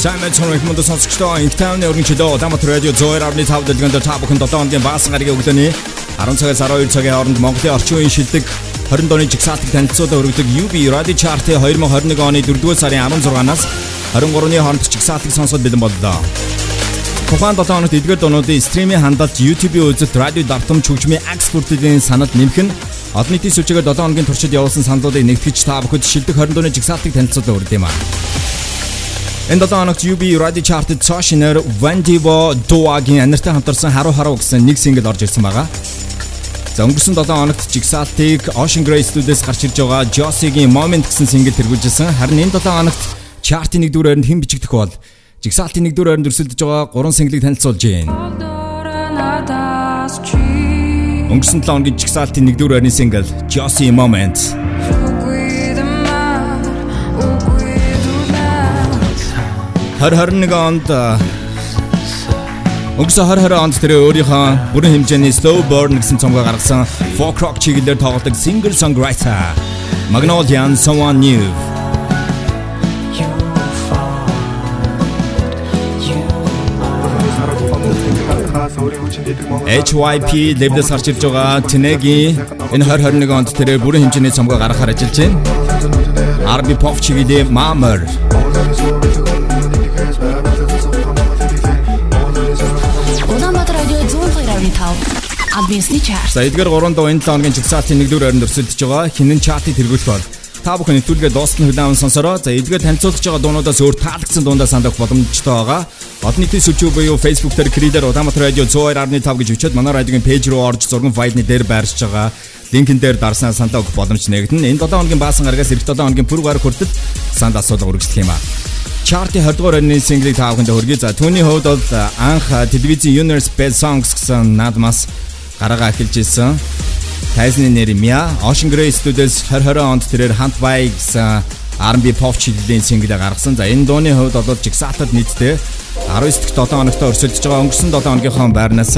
Сайн цонх мөндө сонсогчдоо Инктауны өргөнчлөө Дамат радио 102.5 дэлгэнд та бүхэн 7 хоногийн баасан гарагийн өглөөний 10 цагаас 12 цагийн хооронд Монголын орчин үеийн шилдэг 20 дооны жигсаалтыг танилцуулаад өргөдөг UB Radio Chart-ийн 2021 оны 4-р сарын 16-наас 23-ны хооронд жигсаалтыг сонсоод бэлэн боллоо. Тухайн 7 хоногт эдгээр дуунуудын стримийн хандалт YouTube-ийн үзэлт, радио давтамж хөгжмийн акс бүртгэлийн санал нэмэх нь олон нийтийн сүлжээгээр 7 хоногийн туршид явуулсан саналуудыг нэгтгэж та бүхэд шилдэг 20 дооны жигсаалтыг танилцуулаад өргөдөг юм аа. Энэ 7 хоногт UB Radio Chart-д цаашинаар Vandivo Doaгийн аниртай хамтарсан харуу харуу гэсэн нэг сингл орж ирсэн байгаа. За өнгөрсөн 7 хоногт Jigsaw-ыг Ocean Grey Studios гарч ирж байгаа Josie-гийн Moment гэсэн сингл тэргүүлжсэн. Харин энэ 7 хоногт чартын 1 дуурайнд хэн бичигдэх бол Jigsaw-ийн 1 дуурайнд өрсөлдөж байгаа 3 синглийг танилцуулж байна. Өнгөрсөн 7 хоногийн Jigsaw-ийн 1 дуурайны сингл Josie Moment 2021 онд Өнгөрсөн 2020 онд тэр өөрийнхөө бүрэн хэмжээний Slow Burn гэсэн цомгоо гаргасан folk rock чиглэлээр тоглодог singer songwriter Magnolia Someone New. HYP левлээс гарч ирж байгаа Тэнегийн энэ 2021 онд тэр бүрэн хэмжээний цомгоо гаргахаар ажиллаж байна. RB Pop чиглэлийн Mammer Админсны чарт. За эдгээр 3 дуу энэ 7 хоногийн чигсаалтын 1-р ойронд өрсөлдөж байгаа. Хинэн чартыг тэргүүлэх бол та бүхэн нэвтрүүлгээ дуусна хүлээн сонсороо. За эдгээр танилцуулж байгаа дуунуудаас өөр таалагдсан дуундаа сандах боломжтой байгаа. Олон нийтийн сүлжээ буюу Facebook дээр Creator Удамт радио 102.5 гэж өчөөд манай радиогийн пэйж руу орж зургийн файлны дээр байршиж байгаа. Линкэн дээр дарснаа сандаа өгөх боломж нэгдэн. Энэ 7 хоногийн баасан гарагаас эх 7 хоногийн пүр гараг хүртэл санд асуудал үргэлжлэх юм аа. Чартын 20 дугаар орны синглийг та бүхэнд хүргэе. За түүний хувьд бол анх телевизийн Universe Best Songs гэсэн наадмаас гараага эхэлж ирсэн. Тайзны нэр Mia Ocean Grey Studios 2020 онд тэрээр хамт бай гэсэн R&B pop чиглэлийн single гаргасан. За энэ дууны хувьд бол Jigsaw-д нийтдээ 19 дэх 7 хоногт өрсөлдөж байгаа өнгөрсөн 7 хоногийнхоо байрнаас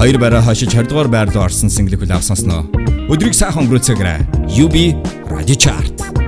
хоёр байраа хашиж 20 дугаар байр руу орсон single-ийг хүлээн авсансноо. Өдрийг сайхан өнгөрөөцгөөрэй. UB Radio Chart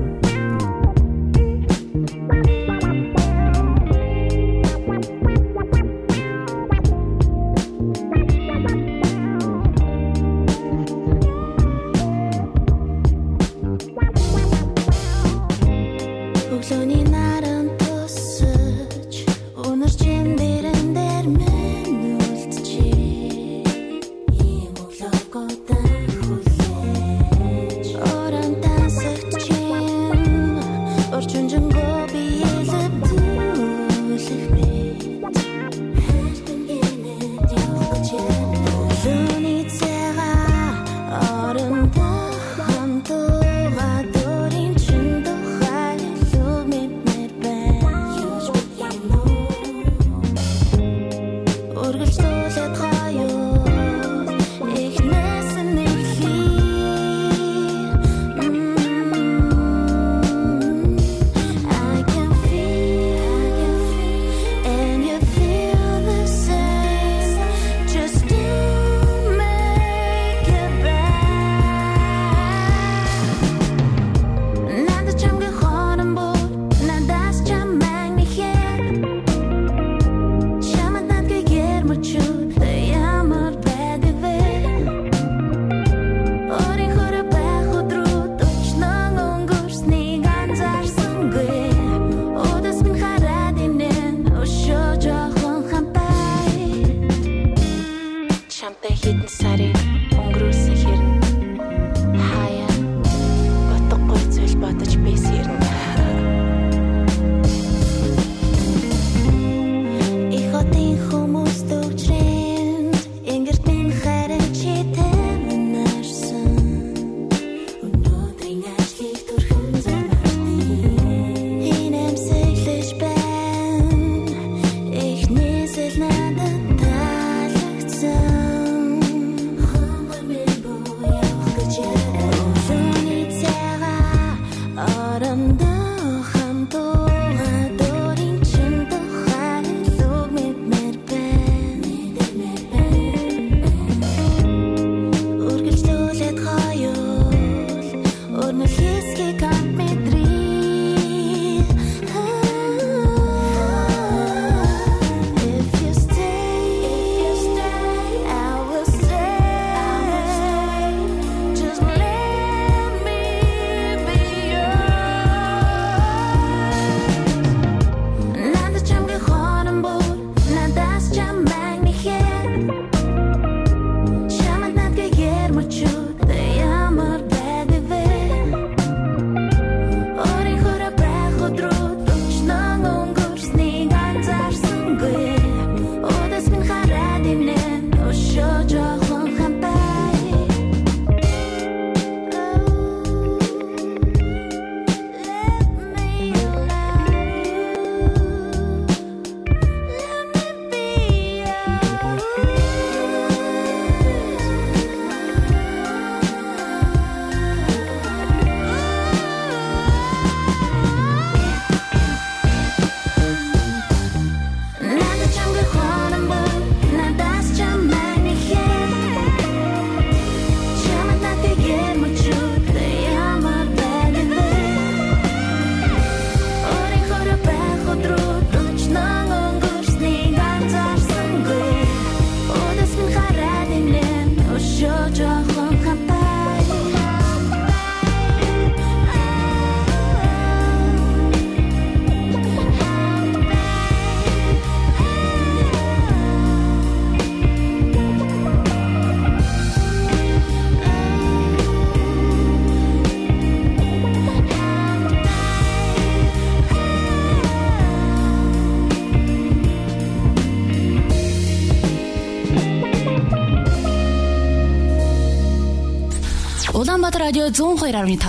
радио 102.5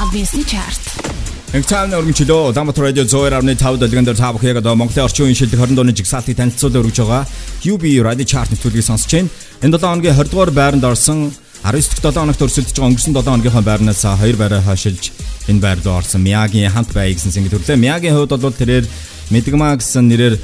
Адвенсний чарт. Нэг цаана өргөнчлөө Улаанбаатар радио 102.5 дэлгэн дээр та бүхэн яг одоо Монголын орчин үеийн шилдэг 20 дууны жигсаалтыг танилцуулж өргөж байгаа UB радио чарт нэвтрүүлгийг сонсож байна. Энэ 7 хоногийн 20 дугаар байранд орсон 19 дахь 7 хоногт өрсөлдөж байгаа өнгөрсөн 7 хоногийнхаа байрнаас 2 байраа хашилж энэ байр руу орсон Миягийн хамт бай гэсэн single төрлөө. Миягийн хувьд бол тэрээр Мэдгма гэсэн нэрээр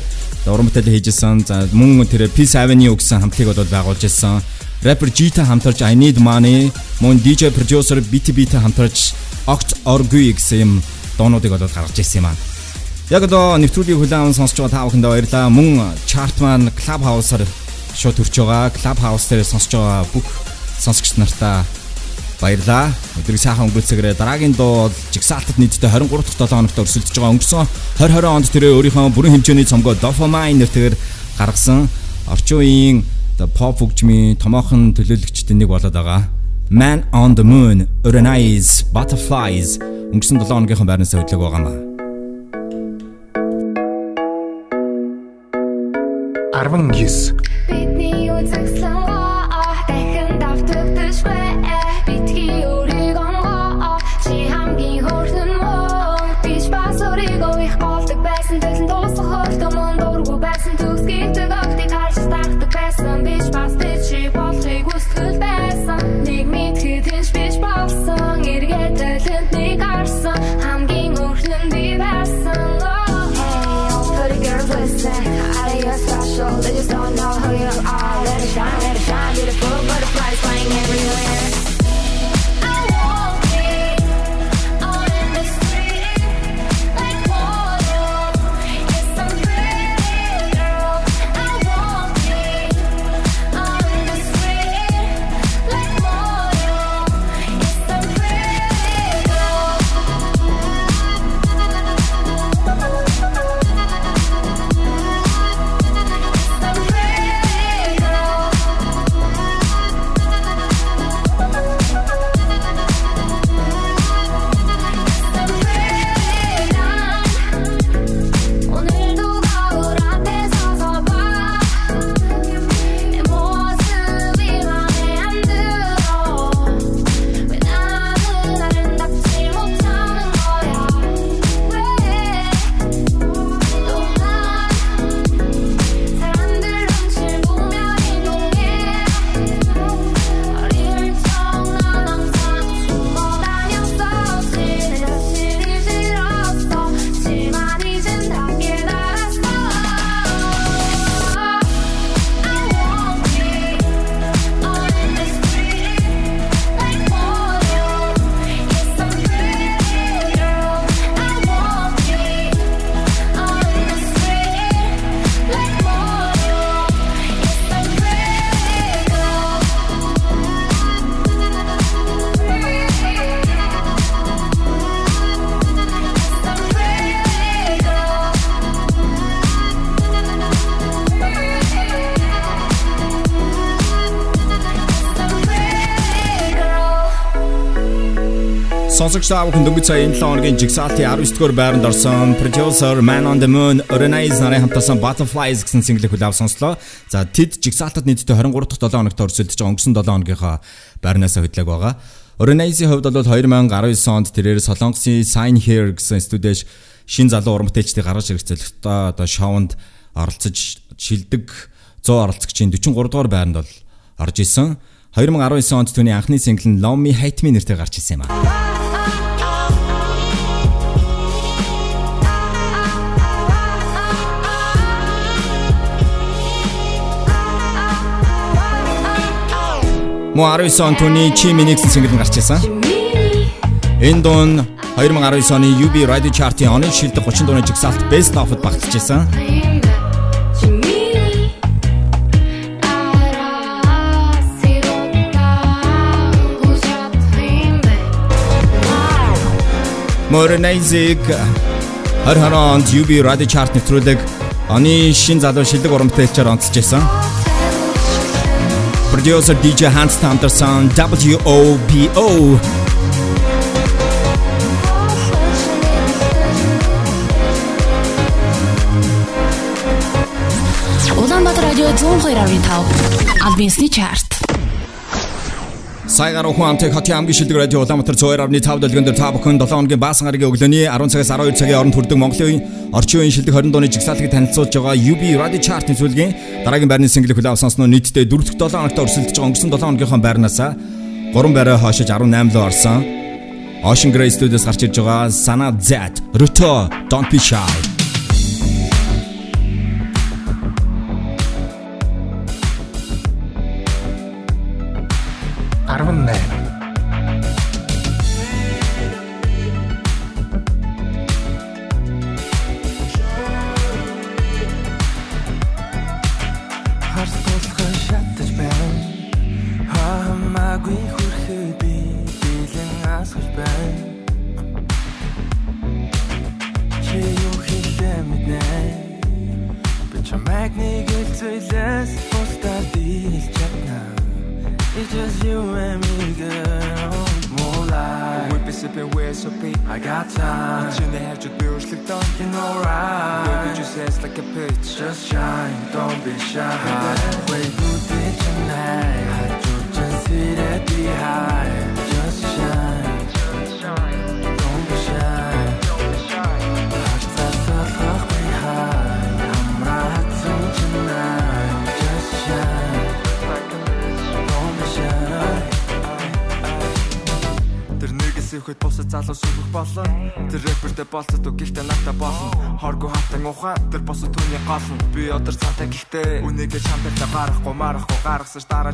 уран бүтээл хийжсэн. За мөн тэрээр Peace Avenue гэсэн хамтлагийг бол байгуулж ирсэн. Rapper G-та хамтарч I Need Money, мөн DJ producer BTB-тэй хамтарч Oct Orgui гэсэн юм доонуудыг болоод гаргаж ирсэн юм аа. Яг одоо нэвтрүүлгийг хүлээн аван сонсож байгаа та бүхэндээ баярлалаа. Мөн chart маань Clubhouse-аар шууд төрж байгаа. Clubhouse дээр сонсож байгаа бүх сонсогч нартаа баярлаа. Өдрийг сайхан өнгөрүүлсэгээрээ дараагийн дуу жигсаалтад нийтдээ 23 дахь 7 хоногт өрсөлдөж байгаа. Өнгөрсөн 2020 онд тэрээр өөрийнхөө бүрэн хэмжээний цомгоо Dopamine нэртэйгээр гаргасан. Орчин үеийн pop хөгжмийн томоохон төлөөлөгчдийн нэг болоод байгаа. Man on the Moon, Uranize, Butterflies өнгөрсөн 7 хоногийнхаа байрнаас хөдлөг байгаа маа. 19 Бидний үзэгсэн дахин давтагдчихвэ тахдаг байсан биш бас тэр чи болохыг хүсэл байсан нэг мэдхэд хинж биш болсон эргээд төлөнд нэг харсан хамгийн хөөрхөн би байсан Hey, all pretty girls listen Are you special? They just don't know who you are Let it shine, let it shine Beautiful butterflies flying everywhere Сонсогч та бүхэн дөнгөж сая энэ 7 хоногийн жигсаалтын 19 дугаар байранд орсон producer Man on the Moon Organize нарын хамтарсан Butterflies гэсэн single хүлээв сонслоо. За тэд жигсаалтад нийтдээ 23 дахь 7 хоногт өрсөлдөж байгаа өнгөрсөн 7 хоногийнхаа байрнаас хөдлөг байгаа. Organize-ийн хувьд бол 2019 онд тэрээр Солонгосын Sign Here гэсэн студиж шин залуу уран бүтээлчдийг гаргаж ирэх зорилготой одоо шоунд оролцож шилдэг 100 оролцогчийн 43 дугаар байранд бол орж исэн. 2019 онд түүний анхны сингл нь Love Me Hate Me нэртэй гарч ирсэн юм а. Мөн 19 он түүний Chi Minix single нь гарч ирсэн. Энэ дуу нь 2019 оны UB Radio Chart-ийн оны шилдэг 30 дууны жигсаалт Best of-д багтчихсан. Modernize 2020 онд UB Radio Chart нэвтрүүлэг оны шин залуу шилдэг уран бүтээлчээр онцлж байсан. Producer DJ Hans Anderson WOPO Улаанбаатар радио 102.5 Адвенсний чарт. Саягаар ухаантай хот ямгийн шилдэг радио Улаанбаатар 102.5 дэлгэн дээр та бүхэн 7 хоногийн баасан гарагийн өглөөний 10 цагаас 12 цагийн хооронд хүрдэг Монголын орчин үеийн шилдэг 20 дууны жигсаалтыг танилцуулж байгаа UB Radio Chart-ийн зүйлгийн дараагийн байрны single хүлээв сонсноо нийтдээ 4 дахь 7 хоногт өрсөлдөж байгаа өнгөрсөн 7 хоногийнхоо байрнаас 3 байраа хойшиж 18 лөө орсон. Ocean Grey Studios гарч ирж байгаа Sana Z Ruto Don't Be Shy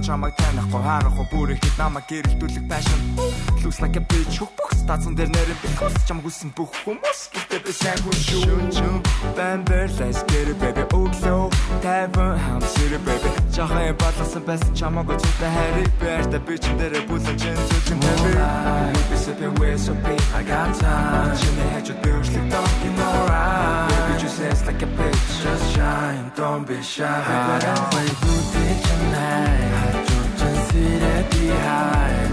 чамайг танихгүй. Харахгүй бүр ихэд намайг гэрэлтүүлэх байшин looks like a bitch. Hook box тацсан дээр нэрэ бихус чам хүссэн бүх хүмүүс гэтээ би сайн хүн шүү Bamber let's get it baby. Өглөө тайван хам сэрэ baby жахаа батласан байсан чамайг өчтө хайр бэртэ бич дээр бүлэн чин зүгэн baby би. Sipping with so big I got time. Чиний хажууд би өршлөг talking alright. Baby just says like a bitch. Just shine don't be shy. But I'm way too deep tonight? I just sit behind? just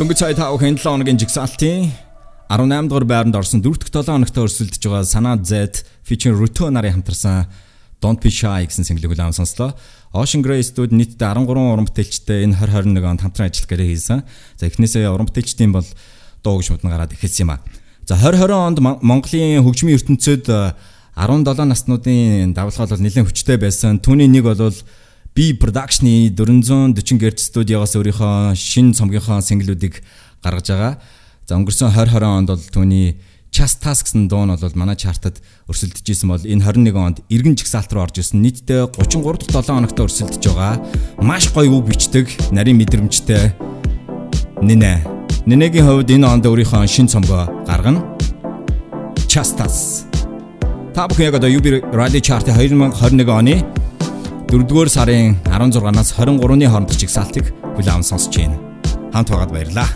Дөнгөж цай тав хэн 7 хоногийн жигсаалтын 18 дугаар байранд орсон 4 дахь 7 хоногт өрсөлдөж байгаа Санаа Z featuring Ruto нарын хамтарсан Don't Be Shy гэсэн single хүлээм сонслоо. Ocean Grey студ нийтдээ 13 уран бүтээлчтэй энэ 2021 онд хамтран ажиллах гэрээ хийсэн. За эхнээсээ уран бүтээлчдийн бол дуу гэж модон гараад эхэлсэн юм а. За 2020 онд Монголын хөгжмийн ертөнцид 17 наснуудын давлгаал бол нэлээд хүчтэй байсан. Түүний нэг бол би production-ы 440 Hz студиогоос өөрийнхөө шин цомгийнхоо синглүүдийг гаргаж байгаа. За өнгөрсөн 2020 онд бол түүний Just Task гэсэн дуу нь бол манай чартад өрсөлдөж исэн бол энэ 21 онд эргэн жигсаалт руу орж исэн. Нийтдээ 33 дахь 7 хоногт өрсөлдөж байгаа. Маш гоё үг бичдэг, нарийн мэдрэмжтэй Нинэ. Нинэгийн хувьд энэ онд өөрийнхөө шин цомгоо гаргана. Just Task. Та бүхэн яг одоо UB Radio Chart-ийн 2021 оны 4-р сарын 16-наас 23-ны хооронд чигсаалтыг хүлээн сонсож байна. Хамт байгаад баярлалаа.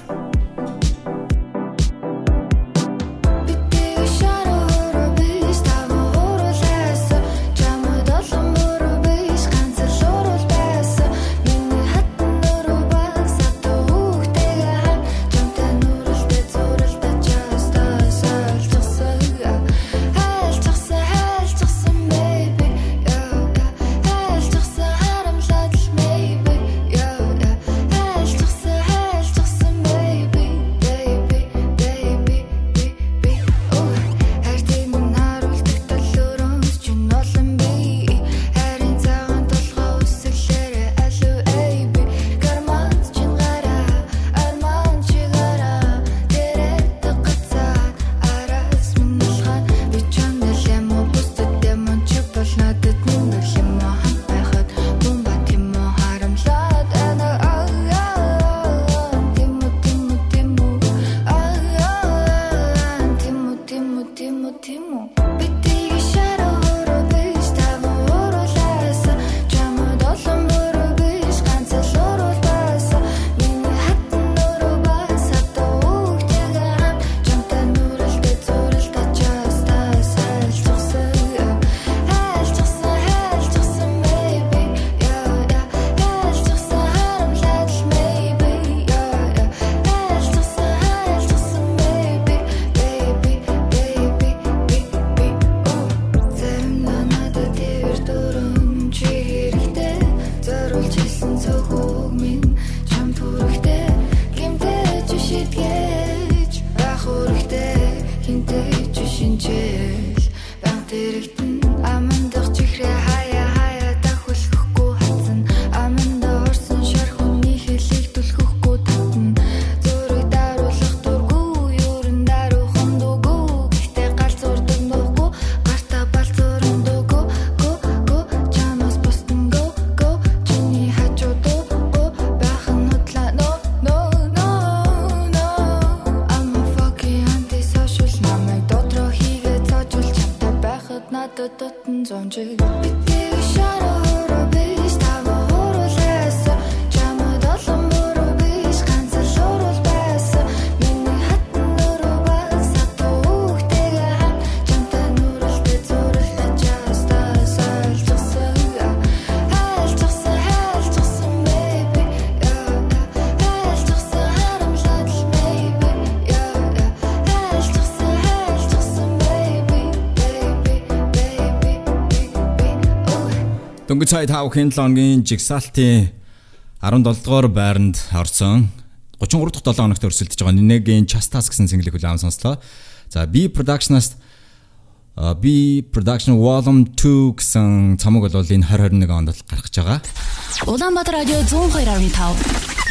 Цайд хав хинлонгийн жигсаалтын 17 дугаар байранд орсон. 33 дахь 7 хоногт өрсөлдөж байгаа Нинегийн Chastas гэсэн single-ийг хүлээн сонслоо. За B Production-аас B Production Volume 2 гэсэн цамаг бол энэ 2021 онд л гарах гэж байгаа. Улаанбаатар радио 102.5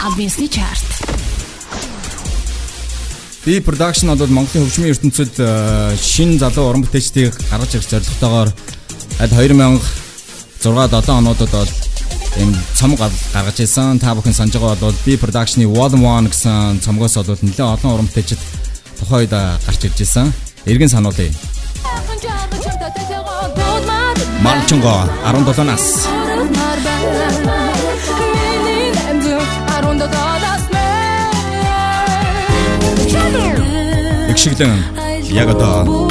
Advanced Chart. B Production бол Монголын хөгжмийн ертөнцид шинэ залуу уран бүтээлчдийг гаргаж ирэх зорилготойгоор аль 2006 7 онуудад бол ийм цомог гаргаж ирсэн. Та бүхэн санаж байгаа бол B Production-ы Volume 1 гэсэн цомгоос бол нэлээд олон уран бүтээлчд тухайд гарч ирж ирсэн. Эргэн сануулъя. Малчонго 17 нас. Их шиглэн яг одоо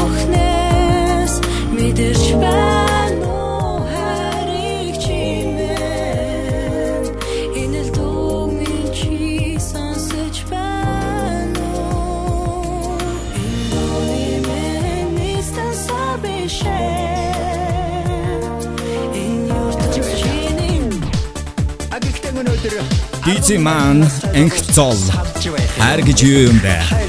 DJ Man энх зол хайр гэж юу юм бэ? Юм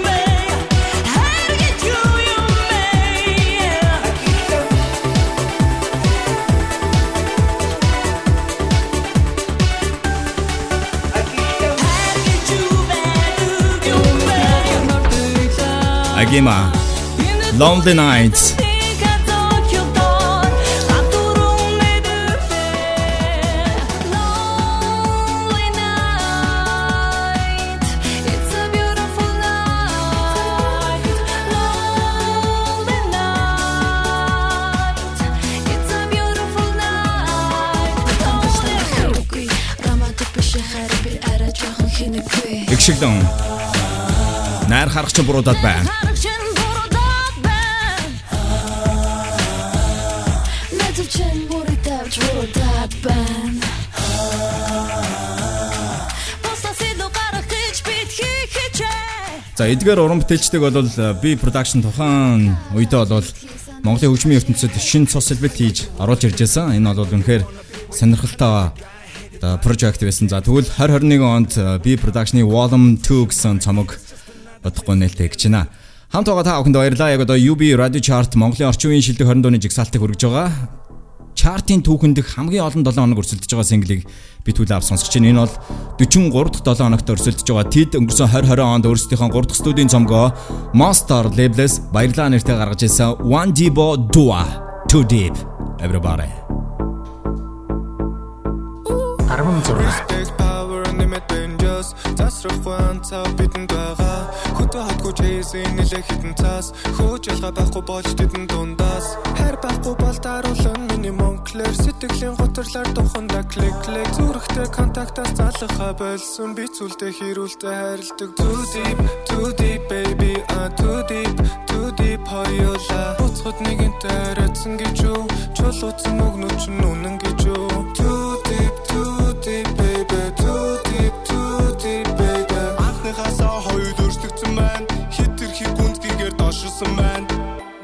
бэ? Харгэж юу юм бэ? Харгэж юу бэ? Агима. Lonely Nights шиглэн найр харах чинь буруудаад байна. Буруудаад байна За эдгээр уран бүтээлчдэг бол э, B production тухайн үедээ бол Монголын хөгжмийн ертөнцид шинэ цус хэлбэл хийж оруулж ирж байсан. Энэ бол үнэхээр сонирхолтой одоо project байсан. За тэгвэл 2021 онд э, B production-ы Volume 2 гэсэн цомог бодохгүй нээлттэй гэж байна. Хамт байгаа та бүхэнд баярлалаа. Яг одоо UB Radio Chart Монголын орчин үеийн шилдэг 20 дууны жигсаалтыг хүргэж байгаа. Чартын түүхэнд дэх хамгийн олон 7 хоног өрсөлдөж байгаа single-ийг би түлээ авч сонсгож байна. Энэ бол 43 дахь 7 хоногт өрсөлдөж байгаа. Тэд өнгөрсөн 2020 онд өөрсдийнхөө 3 дахь студийн цомгоо Monster Label-с баярлалаа нэртэй гаргаж ирсэн One Divo Dua Too Deep Everybody. 16 Takes power and limit dangerous Засрахгүй анцаа бидэнд байгаа. Хөтө хатгүй чейсийн нэлээ хитэн цаас Хөөж ялгаа байхгүй болж тэдэн дундаас. Хайр байхгүй бол даруулан миний монклэр Сэтгэлийн готрлаар туханда клик клик. Зүрхтэй контактаас залхаа болсон. Би зүйлдэ хэрүүлдэ хайрладаг. Too deep, too deep baby. Ah too deep, too deep хоёулаа. Буцхад нэгэнтэй рэцэн гэж юу? Чулууцсан өгнөч нүнэн гэж юу доширсан байна.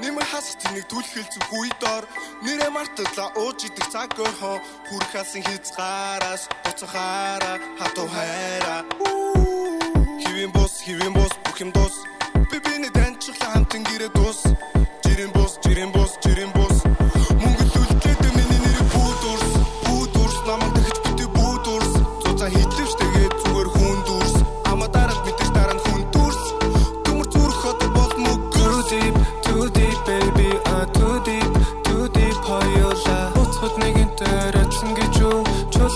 Нэмэр хасах тэнийг түлхэлцэх үедор Нэрэ марталаа ууж идэх цаг өрхөө Хүрх алсан хязгаараас Буцахаараа. Хатуу хайраа. Хивэн бус, хивэн бус, бүх юм дус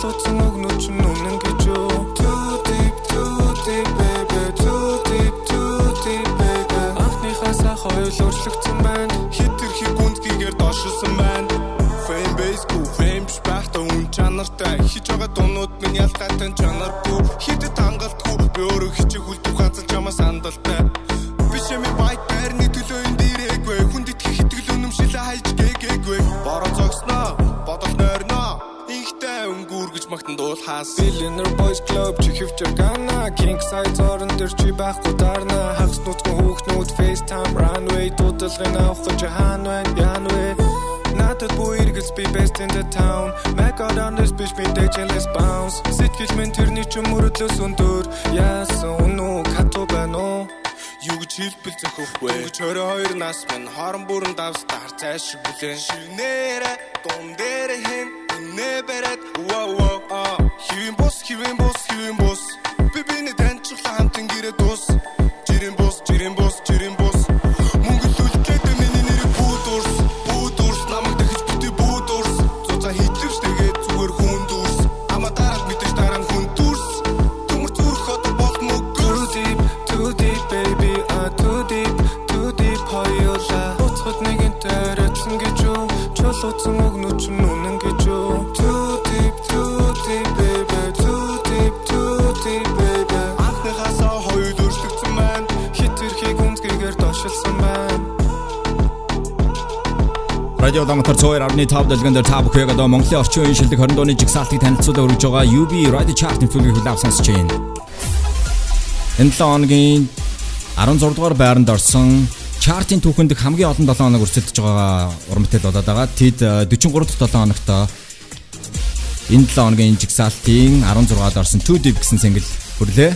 цоцсон өгнөч нь үнэн гэж юу? Too deep, too deep baby Too deep, too deep baby Анхныхаасаа хоёул өөрчлөгдсөн байна. Хит төрхий гүндгийгээр дошилсан байна. Fame base гүү fame шпахта үн чанартай. Хич байгаа дунууд минь ялгаатай чанаргүй. Хит тангалтгүй би өөрөө хичээ хүлдэх газар чамаас андалтай Биш юм байт байрны төлөө энэ дээрээгүй Хүнд итгэх итгэл үнэмшил хайж гээгээгүй Бор дуулахаас Billionaire Boys Club чи хөвчөр гана King size орон дээр чи байхгүй дарна. Хагас нутгийн хүүхнүүд FaceTime runway дуудлагын авах гэж хаана байна яан вэ Надад бүэргэлс би best in the town. Mac out on this bitch би let's bounce. Сэтгэл минь тэрний ч мөрөдлөөс өндөр Яасан үнүү кату байна уу? Юу гэж хэлбэл зөхөхгүй Гэж 22 нас минь. Хорон бүрэн давстаар цааш шиг бүлээн Ширнээрэ дун дээр хэн? Нэ бэрät wow wow а Хивэн бус хивэн бус хивэн бус. Би биний таньчлаа хамтан гэрээ дус Жирэн бус жирэн бус жирэн бус Радио Дамтар 102.5 дэлгэн дээр та бүхэнд одоо Монголын орчин үеийн шилдэг 20 дууны жигсаалтыг танилцуулаад өргөж байгаа UB Radio Chart-ын төлөвийг хүлээв сонсож байна. Энэ 7 хоногийн 16 дугаар байранд орсон чартын түүхэнд хамгийн олон 7 хоног өрсөлдөж байгаа уран бүтээл болоод байгаа. Тэд э, 43 дахь 7 хоногт энэ 7 хоногийн жигсаалтын 16-ад орсон Too Deep гэсэн single хүрлээ.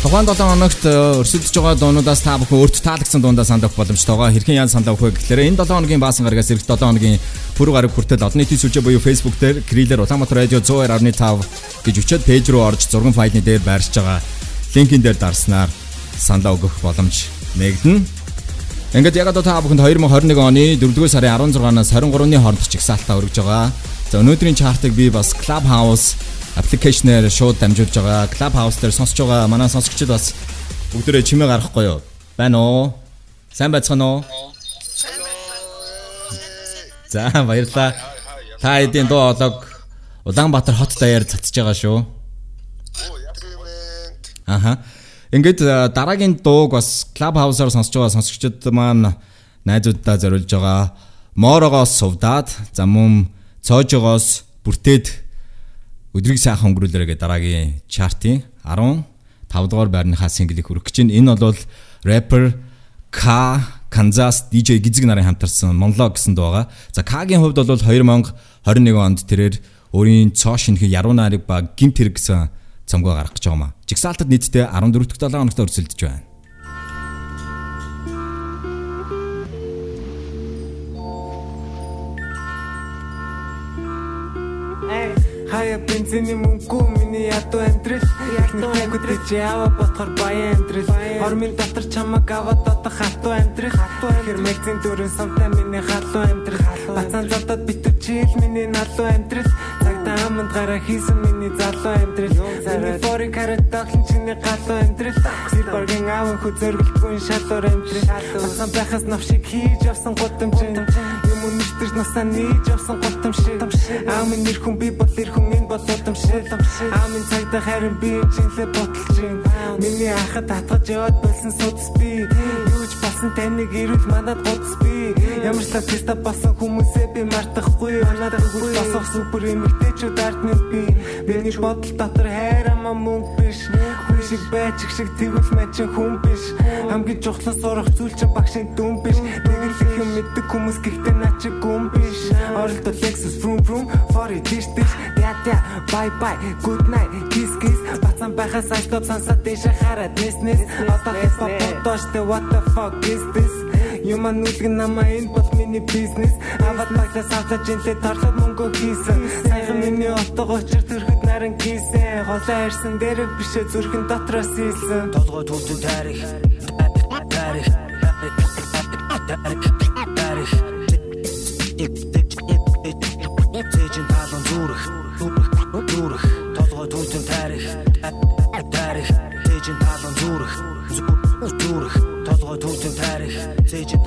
Тухайн 7 хоногт э, өрсөлдөж байгаа дуунуудаас та бүхэн өөрт таалагдсан дуундаа санал авах боломжтойгоо хэрхэн яан санал авах вэ гэхээр энэ 7 хоногийн баасан гарагаас эх 7 хоногийн пүрэв гараг хүртэл одны нийтийн сүлжээ буюу Facebook дээр Крилэр Улаанбаатар радио 102.5 гэж өчөөд пэйж рүү орж зургийн файлны дээр байршиж байгаа линкэн дээр дарснаар санал өгөх боломж нэгдэнэ. Ингээд яг одоо та бүхэнд 2021 оны 4-р сарын 16-наас 23-ны хооронд чигсаалтаа өргөж байгаа. За өнөөдрийн чартыг би бас Clubhouse аппликейшнээр шууд дамжуулж байгаа. Clubhouse дээр сонсож байгаа манай сонсогчид бас бүгдээрээ чимээ гаргахгүй юу? Байна уу? Сайн байцгаана уу? За баярлалаа. Та эдийн дуу олог Улаанбаатар хот даяар цацж байгаа шүү. Аха. Ингээд дараагийн дууг бас Clubhouse-аар сонсож байгаа сонсогчдод маань найзуудаа зориулж байгаа. Моорогоос сувдаад за мөн цоожогоос бүртээд өдрийг сайхан өнгөрүүлээрэ гэдэг дараагийн чартын 15 дугаар байрныхаа синглийг хүргэж чинь энэ бол рэпер К Канзас DJ Гизэг нарын хамтарсан монолог гэсэн дуу байгаа. За К-гийн хувьд бол 2021 онд тэрээр өөрийн цоо шинхэн яруу найраг ба гимт хэрэг гэсэн цомгоо гаргах гэж байгаа юм а. Жигсаалтад нийтдээ 14 дахь 7 хоногт өрсөлдөж байна. Бензиний мөнгөө миний ядуу нэг хүүхдээ чи яваа ботхоор баян амьдрал. Хормын дотор чамаг аваад дотох хатуу амьдрал. Хэр мэгзийн дөрөв самтай миний халуу амьдрал. Бацаан задад битүү чийл миний налуу амьдрал. Цагтаа аманд гараа хийсэн миний залуу амьдрал. Миний форик хараад доглон чиний галуу амьдрал. Силбаргийн аав хөө зөргөлгүй шалуур амьдрал. Бацаан байхаас навшиг хийж явсан гудамжин Юм өнөртөж насаа нээж явсан гутам шиг Аамын нэр хүн би бол эр хүн энэ бол удам шиг Аамын цагдаа харин би чинлээ ботолж юм. Миний ахад татгаж яваад болсон судас би. Юу ч басан таныг ирүүл манад гудас би. Ямар ч тавтиста басан хүмүүсээ би мартахгүй Манад хөл босох супер эмэгтэйчүүд ардны би. Миний бодол дотор хайрамаа мөнгө биш Хүн шиг байж шиг тэгвэл мачин хүн биш. Хамгийн чухлан сурах зүйл чинь багшийн дүн биш. Нэг л их юм мэддэг хүмүүс гэхдээ наа чи гүн биш. Оролдол Lexus vroom vroom for it dish dish Дя дя bye bye good night kiss kiss. Бацан байхаас айстоп сансаад дэше хараад нэс нэс. Одоо хип хоп бодооштэй what the fuck is this? Юман нүлгэн намаа энэ бол миний бизнес. Аваад багтаас авчаж инлээ торлоод мөнгө хийсэн. Саяхан миний отого очир төрөхөд наран хийсэн. Холоо ирсэн дээр бишээ зүрхэн дотроос ийсэн толгой төвтөн тарих. Тарих. Тарих. Тэжин талон зүрх. Зүрх. Толгой төвтөн тарих. Тарих. Тэжин талон зүрх. Зүрх. Толгой төвтөн тарих. Тэжин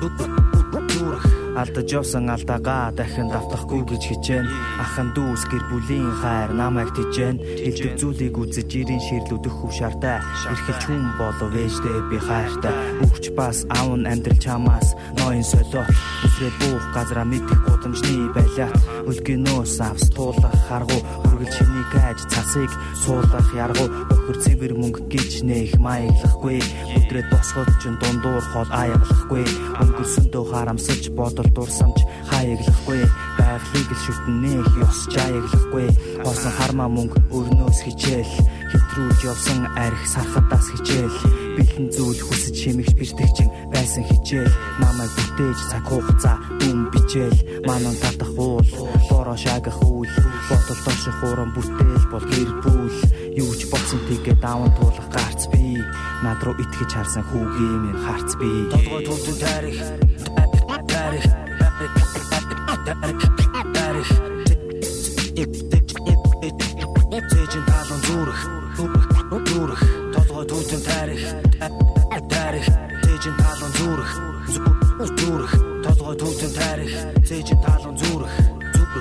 талон зүрх зүрх зүрх Алдаж явсан алдаагаа дахин давтахгүй гэж хичээн Ахын дүүс гэр бүлийн хайр намайг тижэн Хилдэг зүйлийг үзэж ирийн ширлүүдэх хөв шартай Ирхэлж хүн болов ээждээ би хайртай. Үхч бас аав нь амьдрал чамаас ноён солио. Үсрээд буух газараа мэдэх гудамжны байлаа. Үлгэнөөс авс туулах харгу Хүргэл чиний гаж цасыг суулгах яргу. Өхөр цэвэр мөнгө гэж нэх маяглахгүй. Өдрөд босгод ч дундуур хол аяглахгүй Өнгөрсөндөө харамсаж бодол дурсамж хаяглахгүй Байгалыг л шүтнэх ёс жаяглахгүй Хосон хармаа мөнгө өрнөөс хичээл. Хэтрүүлж явсан арх сархадаас хичээл. Бэлэн зүйл хүсэж шимэгч бэртэгчин байсан хичээл. Намайг бүтээж цаг хугацаа дүн бичээл. Манан татах уул бороо шагах үйл. Бодол доших уран бүтээл бол гэр бүл. Юу ч болсон тэгээ даван туулах гарц би над руу итгэж харсан хүүгийн минь харц би толгой төвтөн тарих тарих тарих Тэжин талон зүрх зүрх толгой төвтөн тарих тарих Тэжин талон зүрх. Зүрх. Толгой төвтөн тарих Тэжин талон зүрх зүрх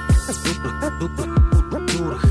зүрх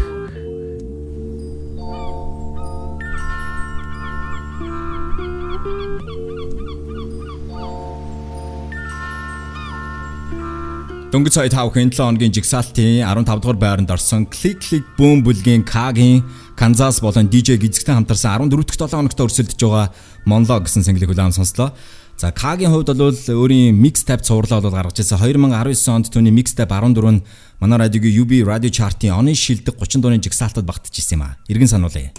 Дөнгөж сая 5 хэн 7 хоногийн жигсаалтын 15 дугаар байранд орсон Click Click Boom бүлгийн K-гийн Канзас болон DJ Гизгтэй хамтарсан 14 дахь 7 хоногт өрсөлдөж байгаа Monlo гэсэн single-ийг улаан сонслоо. За K-гийн хувьд бол өөрийн mixtape цувралаа бол гаргаж ирсэн. 2019 онд түүний mixtape 14 нь манай радиогийн UB Radio Chart-ийн оны шилдэг 30 дууны жигсаалтад багтчихсан юм а. Иргэн сануулъя.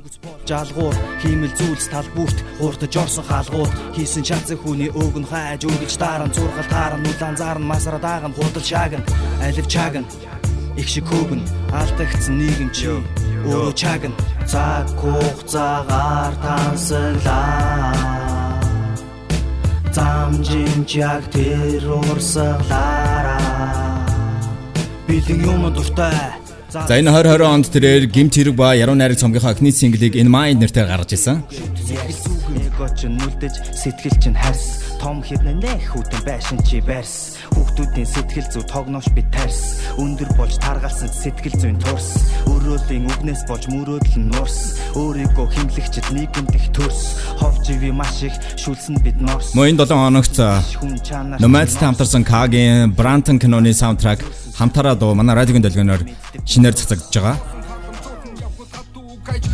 Өнгөц бол жалгуур хиймэл зүйлс тал бүрт хуурдаж орсон хаалгууд хийсэн шацэг хүний өөгн хайж үргэлж даран зургал тааран нүлан заарн масара дааган худал шааган алив чааган. Их шиг хөөгн алдагдсан нийгэм чи. Өөрөө чааган. Цаг хугацаагаар тансаглаа замжинч яг тэр урсгалаараа. Бэлэн юм дуртай За энэ 2020 онд тэрээр гимт хэрэг ба яруу найраг цомгийнхаа эхний single-ийг In Mind нэрээр гаргаж ирсэн. Эго ч нүлдэж сэтгэл чинь харс том хэрнээ нэх хүтэн байшин чи барьс хүүхдүүдийн сэтгэл зүй тогноош би тарс өндөр болж таргалсан сэтгэл зүйн турс өрөөлийн үгнээс болж мөрөөдөл нь нурс өөрийгөө химлэгчд нийгэмд их төрс ховживи маш их шүлсэн бид норс Мөн энэ 7 хоногт хүн чанар Nomads хамтарсан K-гийн Branton киноны саундтрак хамтараа дуу манай радиогийн долгионоор шинээр цацагдж байгаа.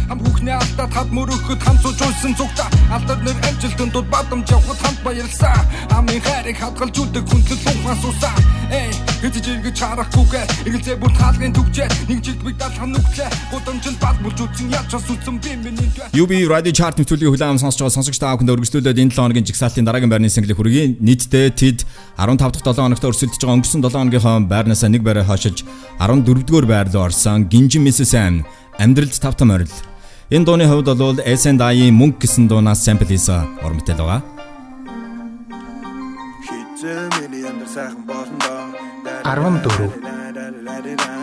Хам бүхний алдаад хад мөрөхөд хамцууж унсан зүгта Алдар нэр амжилтанд дуд бадамж явхад хамт баярлсан Амын хайрыг хадгалж үлдэг хүндлэл ухаан суусаа Эй хэдэж иргэж харахгүйгээ Эгэлзээ бүр таалгын түгжээ. Нэг жилд биг далхан нүглээ Будамжинд бал булж үтсэн яаж час үтсэн би миний UB Radio Chart нэвтрүүлгийн хүлээм сонсож байгаа сонсогч та бүхэнд өргөжлүүлээд энэ 7 хоногийн жигсаалтын дараагийн байрны single хүргэе. Нийтдээ тэд 15 дахь 7 хоногт өрсөлдөж байгаа өнгөрсөн 7 хоногийнхоо байрнаасаа нэг байраа хашиж 14 дугаар байр руу орсон Гинжин Mrs. Амьдралд тавтам орил. Энэ дууны хувьд бол S&I-ийн мөнгө гэсэн дуунаас sample хийсэн ор мэтэл байгаа. Хизээ миний амьдрал сайхан болно доо 14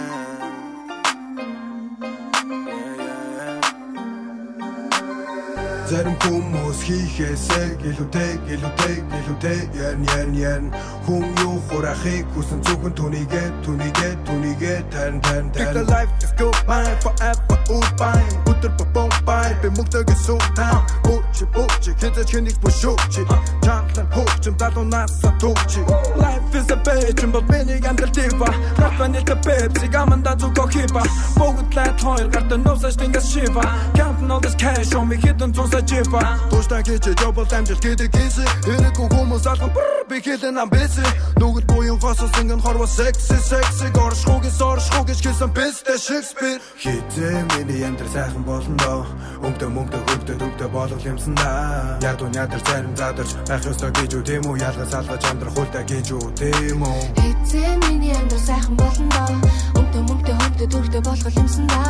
Зарим хүмүүс хийхээсээ гэлүүтэй гэлүүтэй гэлүүтэй ян ян ян хүн юу хурахыг хүсэн зөвхөн түүнийгээ түүнийгээ түүнийгээ тань тань тань. The life is go by forever all by өдөр бом by би мөнгөгээ суутай Бууч бууч хэзээ чиний бушууч Чантлан хууч далуунаас сатууч Life is a bitch but миний гамдал тива Рафаны та пепси гаманда зүгөө хипа Бүгд лайт хоёр гарт нуусаж тэнгас шива. Counting all this cash on me хитэн цуса чипа Туштай гэж жобол амжилт гэдэг хийсэн Эрэггүй хүмүүс алган бррр би хэлэн ам бэсэ Нүгэл буян госос ингэн хорво секси секси. Горшхугis оршхуг гэж хэлсэн бэстэй Шекспир Хитээ миний амьдрал сайхан болно доо Өмдө мөнгө хөвдө төвдө болгол юмсан да. Яг уу ядар зарим задарч. Байх ёстой гэж үү тийм үү? Ялгаж алгаж амьдрах хуйтай гэж үү тийм үү? Эцээ миний амьдрал сайхан болно доо Өмтө мөнгөтэй хөвдө дүрдэ болгол юмсан да.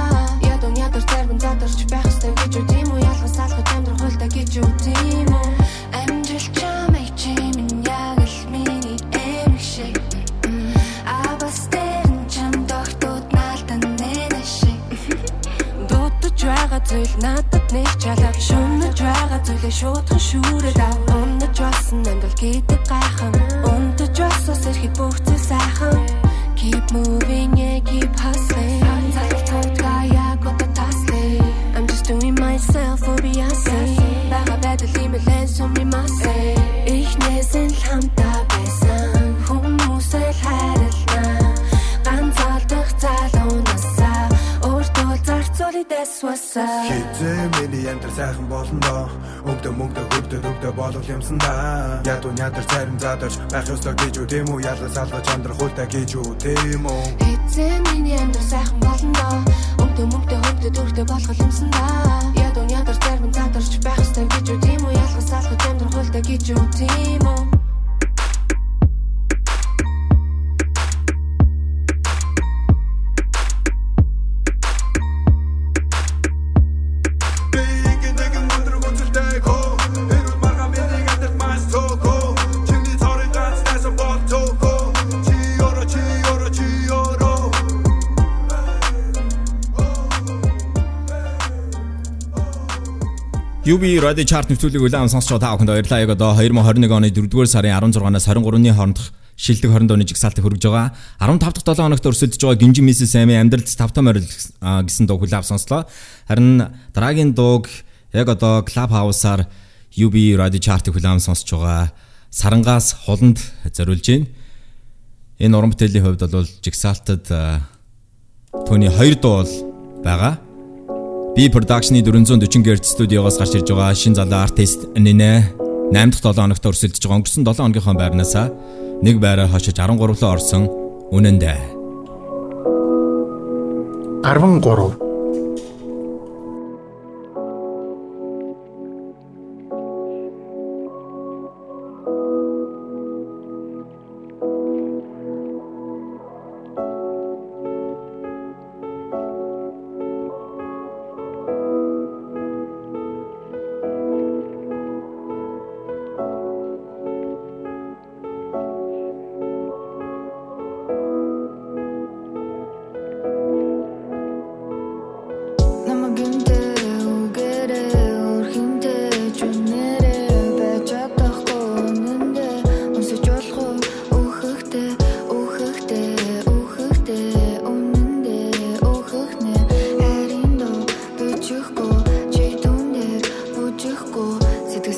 Ядон ядар зарим задарч. Байх ёстой гэж үү Тэм үе ялгаж салгаж амьдрах хуйтай гэж үү тэм үү UB Radio Chart нэвтрүүлгийг үлээн сонсч байгаа та бүхэнд баярлалаа. Яг одоо 2021 оны 4-р сарын 16-наас 23-ны хоорондох шилдэг 20 дооны жигсаалтыг хөргөж байгаа. 15 дахь 7 хоногт өрсөлдөж байгаа Гинжин Мисс Сами амьдралд 5 том орил гэсэн дуу хүлээв сонслоо. Харин дараагийн дууг яг одоо Club House-аар UB Radio Chart-ыг хүлээм сонсч байгаа. Сарангаас холонд зориулж байна. Энэ уран бүтээлийн хувьд бол жигсаалтад түүний 2 дуу бол байгаа. Би production-ы 440 Hz студиогоос гарч ирж байгаа шин залуу артист Нинэ 8 дахь 7 хоногт өрсөлдөж байгаа өнгөрсөн 7 хоногийнхоо байрнаас нэг байраа хашиж 13-лоо орсон үнэндээ. 13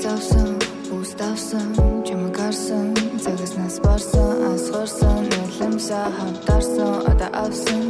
давсан ус давсан чамгарсан цагаас нас барсан асгарсан нэлэмсэ хатарсан одоо авсан.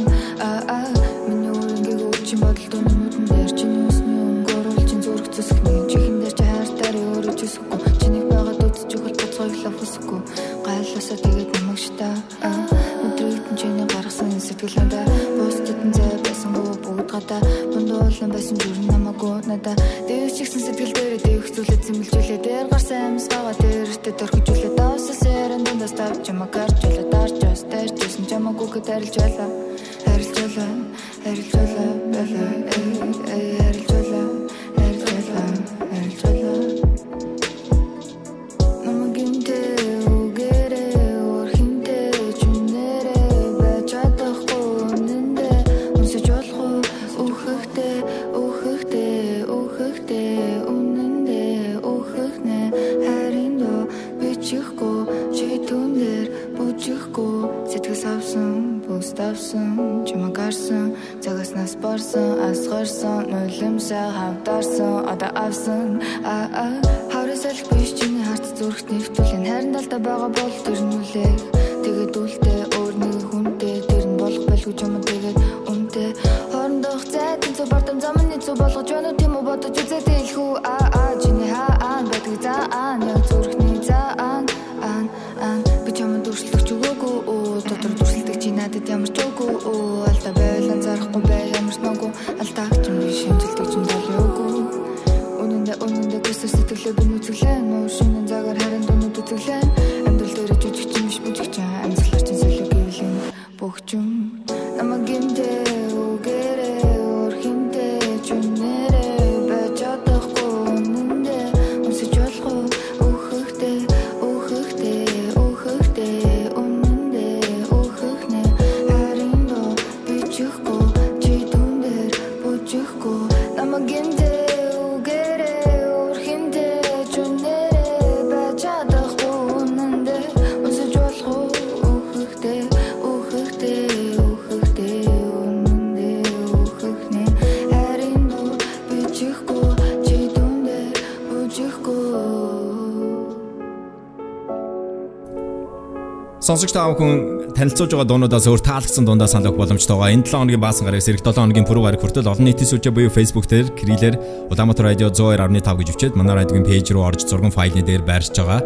Сонсогч та бүхэн танилцуулж байгаа дуунуудаас өөр таалагдсан дундаа санал өгөх боломжтойгоо энэ 7 хоногийн баасан гарагс ирэх 7 хоногийн пүрэв гараг хүртэл олон нийтийн сүлжээ буюу Facebook дээр Крилэр Улаанбаатар радио 102.5 гэж өвчөөд манай радиогийн пэйж руу орж зурган файлны дээр байршиж байгаа.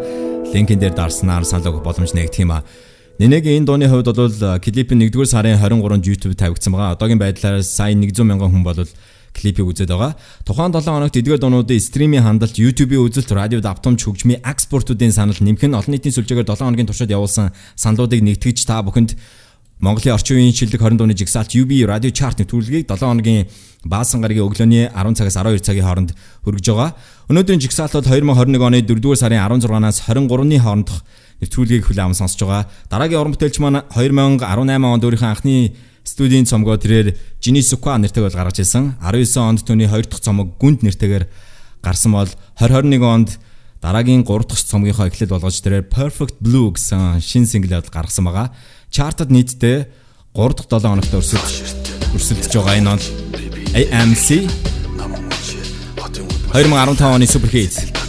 Линкэн дээр дарснаар санал өгөх боломж нэгдэх юм а. Нинегийн энэ дууны хувьд бол клипийн 1-р сарын 23-нд YouTube тавигдсан байгаа. Одоогийн байдлаар сая 100 мянган хүн бол клипийг үзээд байгаа. Тухайн 7 хоногт эдгээр дуунуудын стримийн хандалт, YouTube-ийн үзэлт, радиод автомж хөгжмийн экспортуудын санал нэмэх нь олон нийтийн сүлжээгээр 7 хоногийн туршид явуулсан саналуудыг нэгтгэж та бүхэнд Монголын орчин үеийн шилдэг 20 дууны жигсаалт UB радио чарт нэвтрүүлгийг 7 хоногийн баасан гарагийн өглөөний 10 цагаас 12 цагийн хооронд хүргэж байгаа. Өнөөдрийн жигсаалтууд 2021 оны 4-р сарын 16-наас 23-ны хоорондох нэвтрүүлгийг хүлээм сонсож байгаа. Дараагийн уран бүтээлч маань 2018 онд өөрийнхөө анхны студийн цомгоо тэрээр Jinisuka нэртэйг бол гаргаж ирсэн. 19 онд түүний хоёр дахь цомог Гүнд нэртэйгээр гарсан бол 2021 онд дараагийн 3 дахь цомгийнхоо эхлэл болгож тэрээр Perfect Blue гэсэн шинэ синглээ гаргасан байгаа. Чартад нийтдээ 3 дахь 7 хоногт өрсөлдөж өрсөлдөж байгаа энэ онд AMC 2015 оны супер хит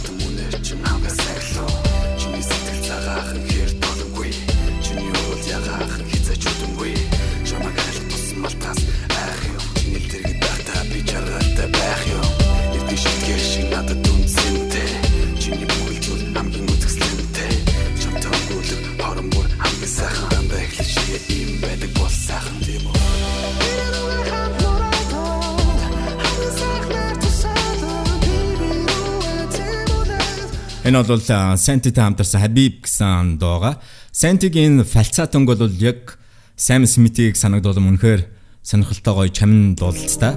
Энэ бол Сантитэй хамтарсан Habib гэсэн дууга. Сантигийн фальцаатанг бол яг Sam Smith-ийг санагдуулсан үнэхээр сонирхолтой гоё чамин дуулалцтай.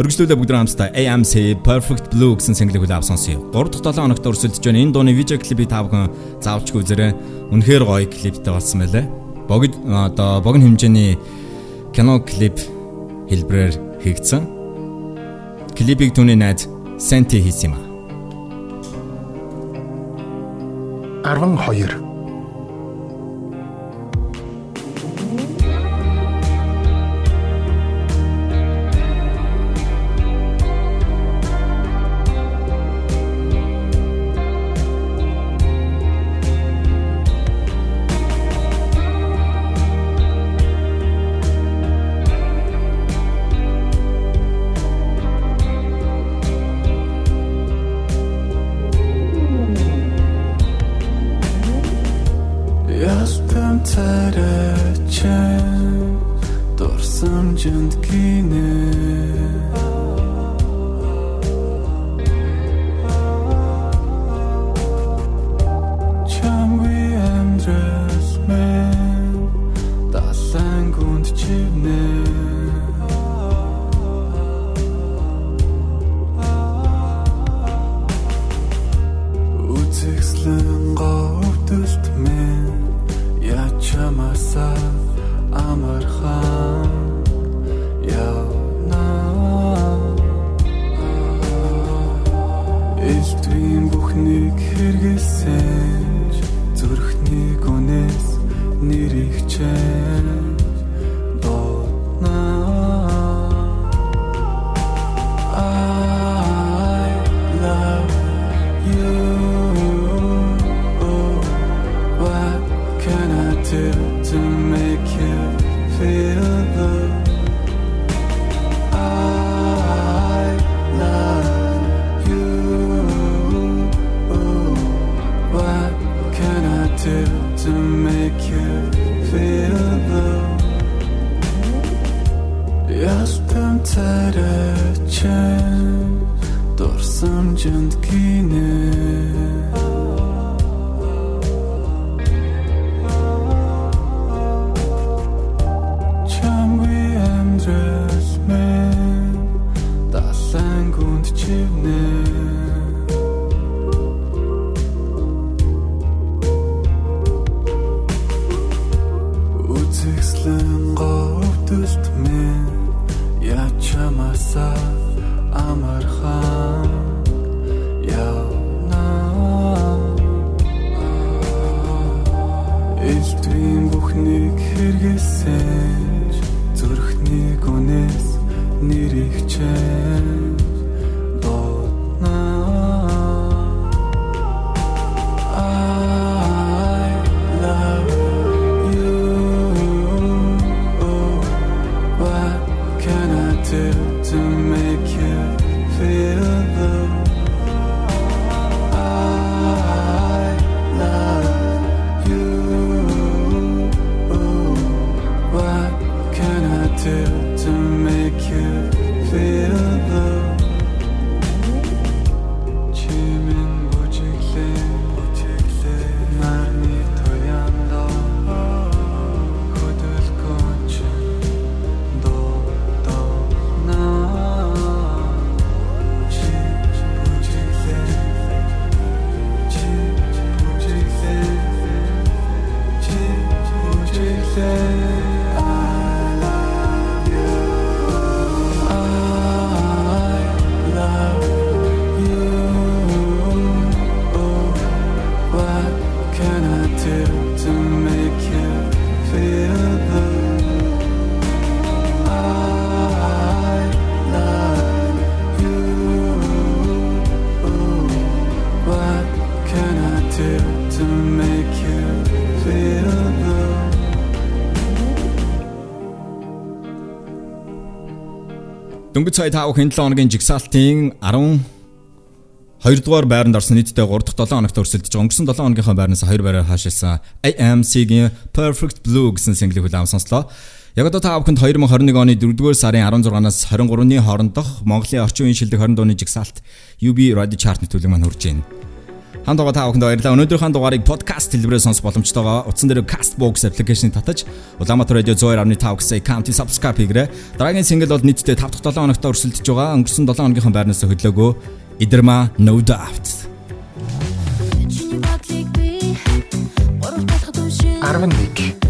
Өргөжлүүлээ бүгд хамтдаа AMC Perfect Blue гэсэн single-ийг хүлээв сонсъё. 3 дахь 7 хоногт өрсөлдөж байна. Энэ дууны видео клипийг та бүхэн заавчгүй үзээрэй. Үнэхээр гоё клиптэй болсон байлаа. Богд одоо богино хэмжээний кино клип хэлбэрээр хийгдсэн. Клипийг түүний найз Santi хийсэн юм а. 12 Дөнгөж сая 5 хэн 7 хоногийн жигсаалтын 12 дугаар байранд орсон нийтдээ 3 дахь 7 хоногт өрсөлдөж байгаа. Өнгөрсөн 7 хоногийнхаа байрнаас 2 байраар хаашилсан AMC-гийн Perfect Blue гэсэн single хүлээм сонслоо. Яг одоо та бүхэнд 2021 оны 4-р сарын 16-наас 23-ны хоорондох Монголын орчин үеийн шилдэг 20 дууны жигсаалт UB Radio Chart нөтөлөг маань хүрж байна. Ханд байгаа та бүхэнд баярлалаа. Өнөөдрийнхөө дугаарыг подкаст хэлбэрээр сонсох боломжтойгоо утсан дээр Castbox application-ыг татаж Улаанбаатар радио 102.5 гэсэн аккаунтыг subscribe хийгээрэй. Дараагийн single бол нийтдээ 5 дахь 7 хоногт өрсөлдөж байгаа. Өнгөрсөн 7 хоногийнхоо байрнаас хөдлөөгөө Идэрма No Doubt. 11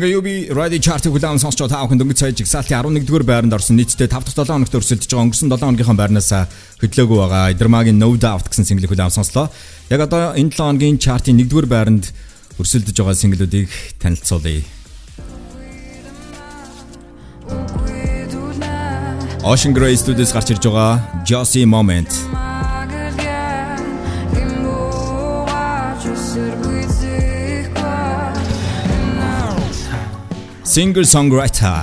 Ингээ UB Radio Chart-ыг хүлээн сонсч байгаа та бүхэн дөнгөж сая жигсаалтын 11-р байранд орсон нийтдээ 5 дахь 7 хоногт өрсөлдөж байгаа өнгөрсөн 7 хоногийнхаа байрнаас хөдлөөгүй байгаа. Идэрмагийн No Doubt гэсэн single хүлээн сонслоо. Яг одоо энэ 7 хоногийн chart-ийн 1-р байранд өрсөлдөж байгаа single-үүдийг танилцуулъя. Ocean Grey Studios гарч ирж байгаа Josie Moment Singer songwriter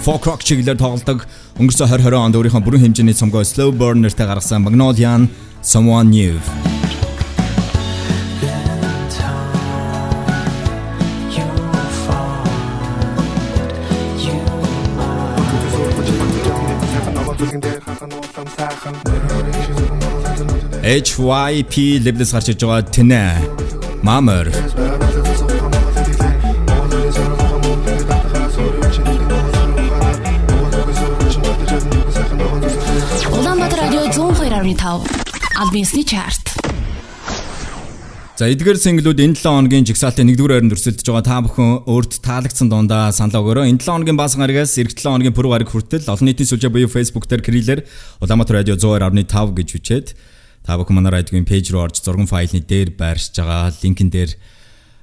folk rock чиглэлээр тоглодог Өнгөрсөн 2020 онд өөрийнхөө бүрэн хэмжээний цомгоо Slow Burn нэртэй гаргасан Magnolian Someone New. HYP левлээс гарч иж байгаа тэнэ. Мамер. 102.5 Альбинсны чарт. За эдгээр single-үүд энэ 7 хоногийн жигсаалтын 1-р байранд өрсөлдөж байгаа та бүхэн өөрт таалагдсан дундаа санал өгөөрэй. Энэ 7 хоногийн баасан гарагаас эх 7 хоногийн пүрэв гараг хүртэл олон нийтийн сүлжээ буюу Facebook дээр крилэр Улаанбаатар радио 102.5 гэж үчээд та бүхэн манай радиогийн пэйж руу орж зургийн файлны дээр байршиж байгаа линкэн дээр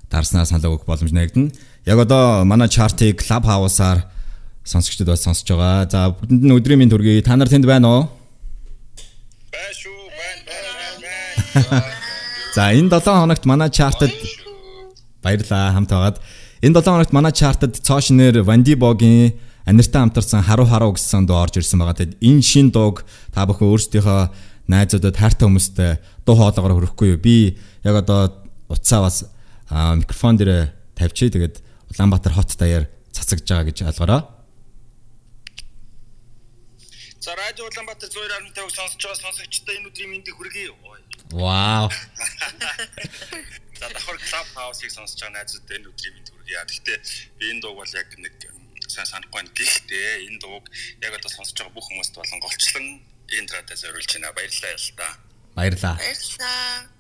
дарснаа санал өгөх боломж нэгдэнэ. Яг одоо манай чартыг Clubhouse-аар сонсогчдод бас сонсож байгаа. За бүгдэнд нь өдрийн минь төргий. Та нар тэнд байна уу? Бай шүү, байна, байна, байна. За энэ 7 хоногт манай чартад баярлаа хамт байгаад энэ 7 хоногт манай чартад цоошнэр Вандибогийн аниртаа хамтарсан харуу харуу гэсэн дуу орж ирсэн байгаа. Тэгэд энэ шин дууг та бүхэн өөрсдийнхөө найзуудад хайртай хүмүүстэй дуу хоолоогоор хөрөхгүй юу? Би яг одоо утсаа бас микрофон дээр тавьчих. Тэгээд Улаанбаатар хот даяар цацагж байгаа гэж ойлгоорой. За радио Улаанбаатар 102.5 сонсож байгаа сонсогчдод энэ өдрийн мэндийг хүргэе. Вау. За давхар клуб хаусыг сонсож байгаа найзуудад энэ өдрийн мэнд хүргэе. Гэхдээ би энэ дууг бол яг нэг сайн санахгүй байна. Гэхдээ энэ дууг яг одоо сонсож байгаа бүх хүмүүст болон голчлон энэ радио зориулж байна. Баярлалаа ял та. Баярлаа. Баярлалаа.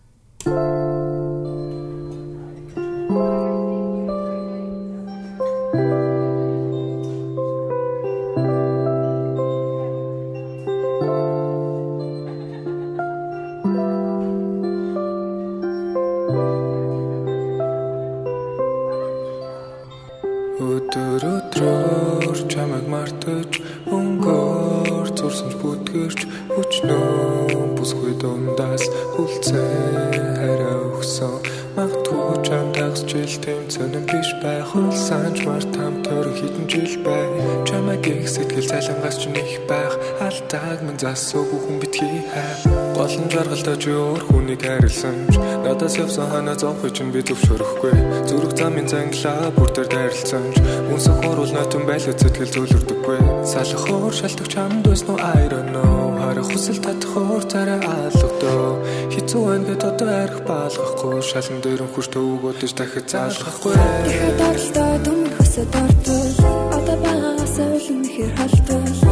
Засаагүй хүн битгий хай. Голон жаргалтаж өөр хүнийг хайрлсан ч надаас явсан ханаа зовхой чинь би зөвшөөрөхгүй. Зүрх замын занглаа бүр дээр дайрлсан ч үнсэн хурул нотон байлаа сэтгэл зөвлөрдөггүй. Салах хоор шалтгач чамд байсан уу I don't know. Харах хүсэл татах хоор царай алгадоо хизүү байна гэд одоо арх баалгахгүй. Шалан дээр хүрч төвгөөдөж дахиж заалгахгүй. Дахиад даралтаа дүмэр хөсөд ортол Одоо байгаагаас улам ихэр халтал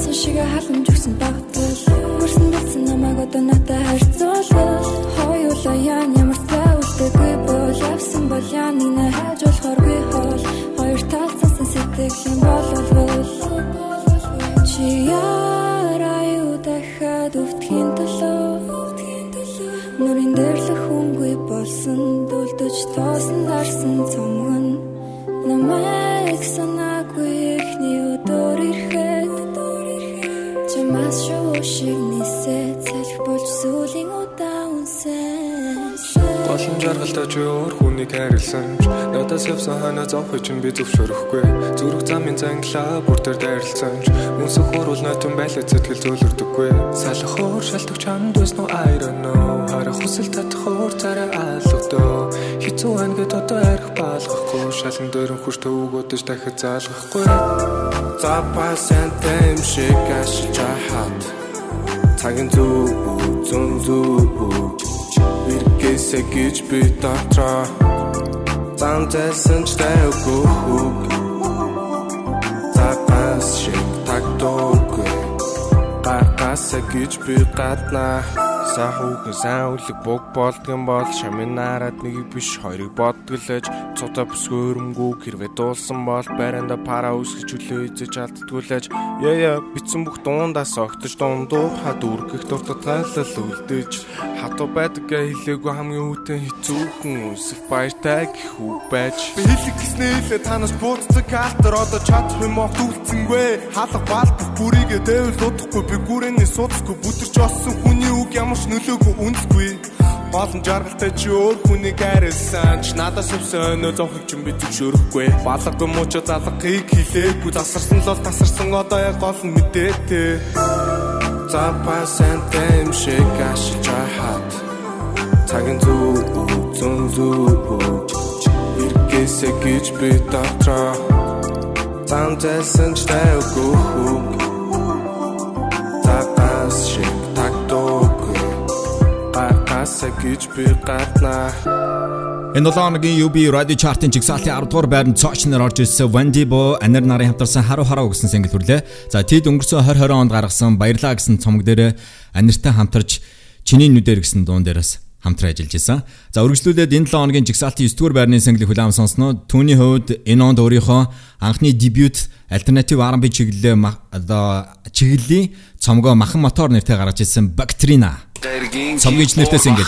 Өмнө байсан шиг халамж өгсөн багтал. Хөрсөн бэлсэн намайг одоо надад харьцуулал Хоёулаа яан ямар цай үлдээгүй бол. Явсан бол яаны нэ хайж болохоргүй хол. Хоёр талцсан сэтгэлийн боловол Чи яраа юу дахиад өвтгийн төлөө. Нүрийн дэрлэх хүнгүй болсон. Дүлдэж тоосон дарсан цомгон надаас явсан ханаа зовхой чинь би зөвшөөрөхгүй зүрх замын занглаа бүр дээр дайрлсан ч үнсэх хурул нотон байлаа сэтгэл зөвлөрдөггүй салах хоор шалтгач чамд байсан уу I don't know харах хүсэл татах хоор царай алгадоо хизүү байна гэд одоо арх баалгахгүй шалан дээр хүрч төвгөөдөж дахиж заалгахгүй Запасан тэм шиг ашиж хат цагийн зүг зүүн зүг Иргээсэ гэж би дотроо зам зэсэн ч тайвгүй хүүг. Запас шиг тагтоогүй Гагасэ гэж би гаднаа Сахуугийн сайн үлэг буг болдгон бол шамын нараад нэг биш хоёрыг бодглож цута бүсгөөрмгүү хэрвээ дуулсан бол байранда пара үсгэж хүлээ эзэж алддгүүлж яя битсэн бүх дуундаас огтж дундуу хад үргэх дуртатгалал үлдэж хатуу байдаг хэлээгүй хамгийн үүтэн хэцүүхэн үсэх баяртай гэх үг байж. Би хэлэх гэснээ хэлээ танаас буудцаг калтер одоо чадах юм огт үлцэнгүй халах баалдах бүрийгээ дэвэл удахгүй би гүрэний судахгүй бүтэрч олсон хүний үг ямар ч нөлөөгүй үнсгүй Олон жаргалтай чи өөр хүнийг хайрлсан ч надаас өвсөн өнөө зовхож юм би зөвшөөрөхгүй Балгагүй муу ч залгахыг хэлээгүй. Засарсан л бол тасарсан одоо яг гол нь мэдээтэй Запасан тэм шиг ашиж хат Цагийн зүг зүүн зүг. Иргээсэ гэж би дотроо Зам зэлсэн ч тайвгүй хүүг Цагаас шиг тагтуугүй Гайхасаа гэж би гаднаа Энэ 7 хоногийн UB Radio Chart-ын жигсаалтын 10 дугаар байранд цооч нар орж ирсэн Wandibo Анир нарын хамтарсан Харуу хараа гэсэн single хүрлээ. За тэд өнгөрсөн 2020 онд гаргасан Баярлаа гэсэн цомог дээр Аниртай хамтарч Чиний нүдээр гэсэн дуун дээрээс хамтран ажиллаж исэн. За үргэлжлүүлээд энэ 7 хоногийн жигсаалтын 9 дугаар байрны single хүлээм сонсноо. Түүний хувьд энэ онд өөрийнхөө анхны дебют альтернатив R&B чиглэлээ одоо чиглэлийн цомгоо Махан мотор нэртэй гаргаж ирсэн Bactrina. Цомгийн нэртэй single.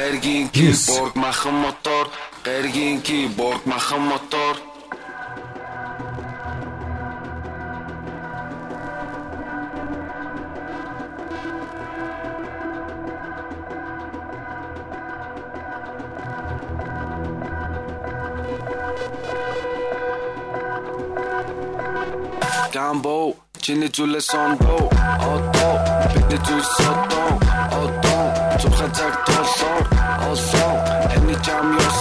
Гэргийн keyboard махан мотор, гэргийн keyboard махан мотор. Гамбо, чиний зүйлээ сонбо, одоо бидний зүйл содон, одоо protect us all. Also, anytime you're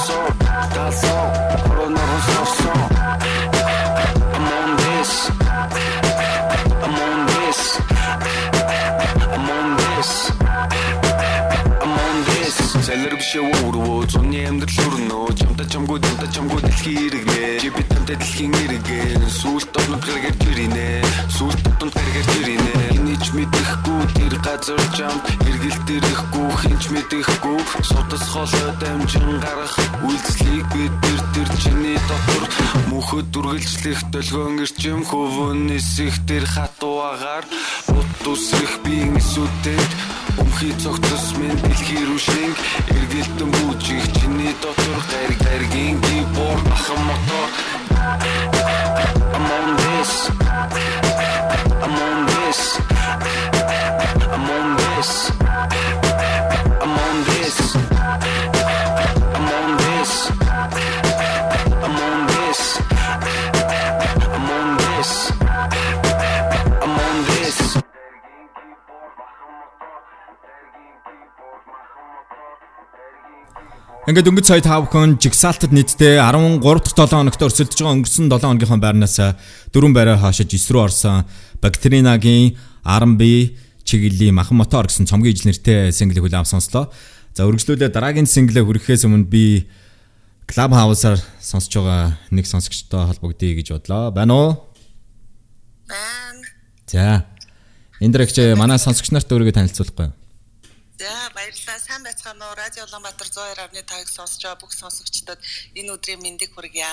шишээ өрөвөө цонны амьдрал шүрнөө чамта чамгүй дэнта чамгүй дэлхийн иргэнэ. Чи бид хамтаа дэлхийн иргэн сүулт дотнод гэргэр жиринэ сүулт дотнод гэргэр жиринэ хинийч мэдэхгүй тэр газар чам эргэлт ирэхгүй хинч мэдэхгүй судас хоолой дамжин гарах үйлслийг бид тэр тэр чиний дотор. Мөхөд дүргэлжлэх толгоон ирчим хөвөн нисэх тэр хатуугаар. Бут усрэх биеийн сүтэд Өмхий цогцос минь дэлхий рүү шинг эргэлтэн бүжих чиний дотор гэр гэргийн киборд ахан мотор. I'm on this. I'm on this. I'm on this Ингээд өнгөц сая та бүхэн жигсаалтад нийтдээ 13 дахь 7 хоногт өрсөлдөж байгаа өнгөрсөн 7 хоногийнхоо байрнаас дөрвөн байраа хаашиж 9 рүү орсон Бактеринагийн R&B чиглэлийн махан мотор гэсэн цомгийн нэртэй single хүлээм сонслоо. За үргэлжлүүлээ дараагийн single хүрэхээс өмнө би Club House-аар сонсож байгаа нэг сонсогчтой холбогдъё гэж бодлоо. Байна уу? Байна. За. Эндрэгч манай сонсогч нарт өөрийгөө танилцуулахгүй юу? За баярлалаа. Сайн байцгаана уу? Радио Улаанбаатар 102.5-ыг сонсож байгаа бүх сонсогчдод энэ өдрийн мэндийг хүргье.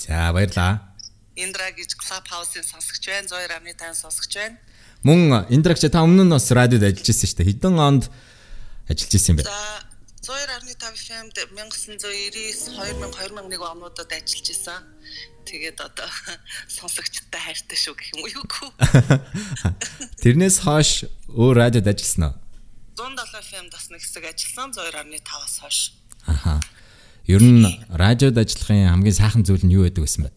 За баярлаа. Индра гэж Club House-ын сонсогч байна. 102.5 сонсогч байна. Мөн Эндрэгч та өмнө нь бас радиод ажиллаж ирсэн шүү дээ. Хэдэн онд ажиллаж юм бэ? За 102.5 FM-д 1999 2000 2001 онуудад ажиллаж исэн. Тэгээд одоо сонсогчтой хайртай шүү гэх юм уу юу. Тэрнээс хойш өөр радиод ажилласан уу? 107 FM бас нэг хэсэг ажилласан 2.5-аас хойш. Аха. Ер нь радиод ажиллахын хамгийн сайхан зүйл нь юу байдаг вэ?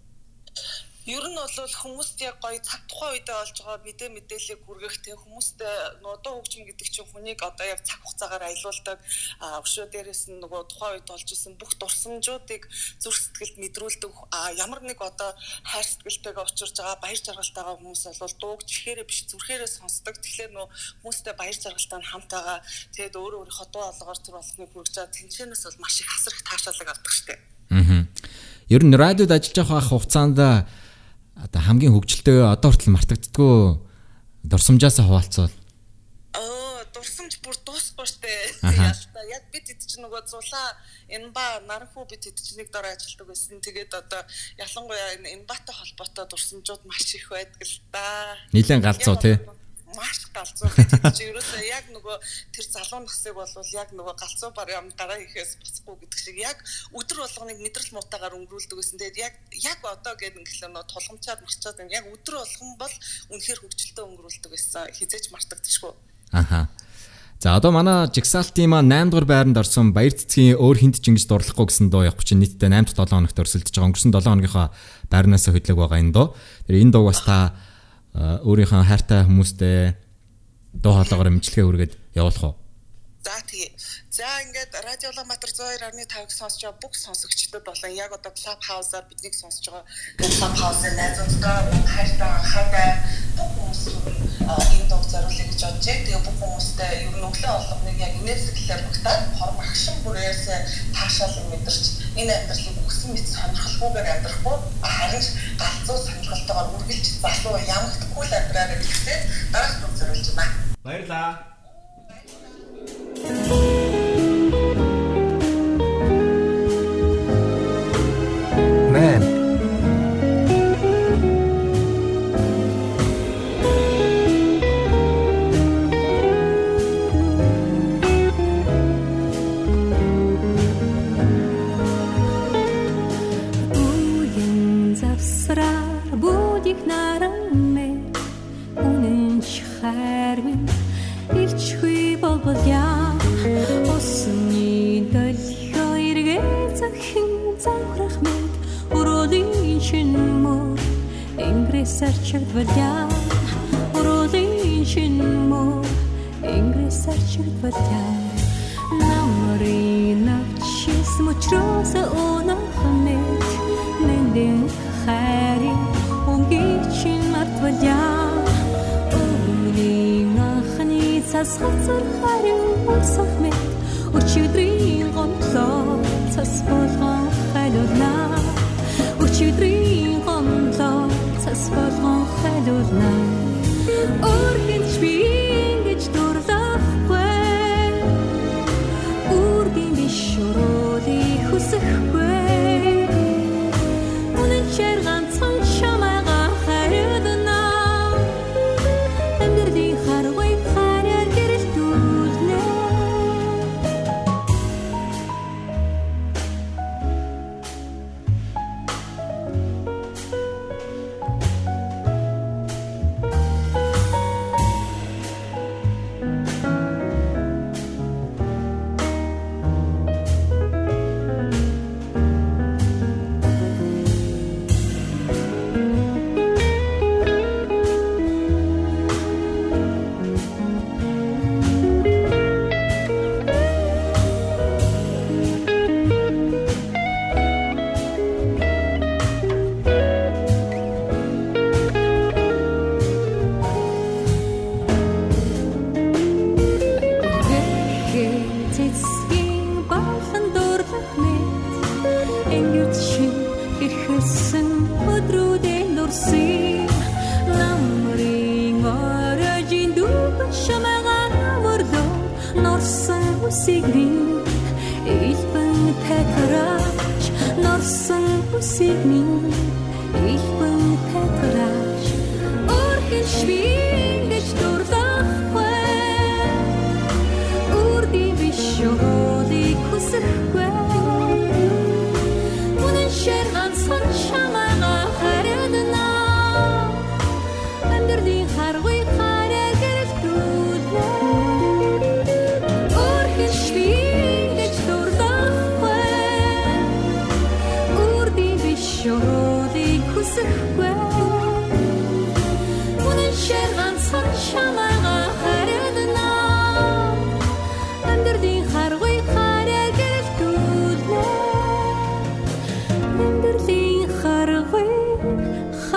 Ер нь бол хүмүүст яг гоё цаг тухайн үедээ олж байгаа мэдээ мэдээллийг хүргэх тэг хүмүүстээ нодоо хөгжим гэдэг чинь хүнийг одоо яг цаг хугацаагаар аялуулдаг өшөө дээрээс нь нөгөө тухайн үед олж исэн бүх дурсамжуудыг зүрх сэтгэлд мэдрүүлдэг ямар нэг одоо хайр сэтгэлтэйгээ учирж байгаа баяр жаргалтайгаа хүмүүс бол дууг чихээрээ биш зүрхээрээ сонсдог. Тэгэхээр нөө хүмүүстээ баяр жаргалтай нь хамт байгаа. Тэгээд өөрөө өөрийнхөө дуу алгаар тэр болгоныг хүргэж байгаа. Тэнцэнээс бол маш их хасрах таашаалаг авдаг штеп. Аа. Ер нь радиод ажиллаж байгаа хугацаанд одоо хамгийн хөвгчлөлтэй одоо хүртэл мартагддгүй дурсамжаасаа хуваалцвал оо дурсамж бүр дуусахгүй штэ яалтаа яг бид хэд ч нөгөө зулаа энэ ба наранхуу бид хэд ч нэг дор ажилладаг байсан. Тэгээд одоо ялангуяа энэ батай холбоотой дурсамжууд маш их байдаг л да нилээн галзуу тий маш галзуу гэдэг чи ерөөсөө яг нөгөө тэр залуу насыг бол яг нөгөө галзуу бар юм дараа ихээс босхгүй гэдэг шиг яг өдөр болгоныг мэдрэл муутаагаар өнгөрүүлдэг гэсэн. Тэгээд яг яг одоо гэдэг ингээл нөгөө тулгамчаад марчаад яг өдөр болгон бол үнэхээр хөвгчлөлтөө өнгөрүүлдэг гэсэн. Хизээч мартагдчихгүй. Аха. За одоо манай Jigsaw-ийн маань 8 дугаар байранд орсон Баяр цэцгийн өөр хинт ч ингэж дурлахгүй гэсэн дуу явах чинь нийтдээ 8 7 хоногт өрсөлдөж байгаа. Өнгөрсөн 7 хоногийнхоо байрнаас хөдлөг байгаа энэ дуу. Тэр энэ дуу бас та өөрийнхөө хайртай хүмүүстэй дуу хоолоогоор имжлэгээ үргээд явуулах уу? За тэгээ. За ингээд радио Улаанбаатар 102.5-ыг сонсож байгаа бүх сонсогчдод болон яг одоо Club House-аар биднийг сонсож байгаа Club House-ын найзуудтай хайртай анхаатай бүх хүмүүс энэ дог зориулъя гэж бодож байна. Тэгээ бүх хүмүүстэй ер нь өглөө олгоныг яг инээсгэлээр багтаад хормох шин бүрээс таашаал мэдэрч энэ амьдралыг өгсөн мэт сонирхолгүйгээр амьдрахгүй харин галзуу сонирхолтойгоор үргэлж залуу ямагдахгүй л амьдраарай гэхдээ дараах дог зориулж байна. Баярлалаа. Man.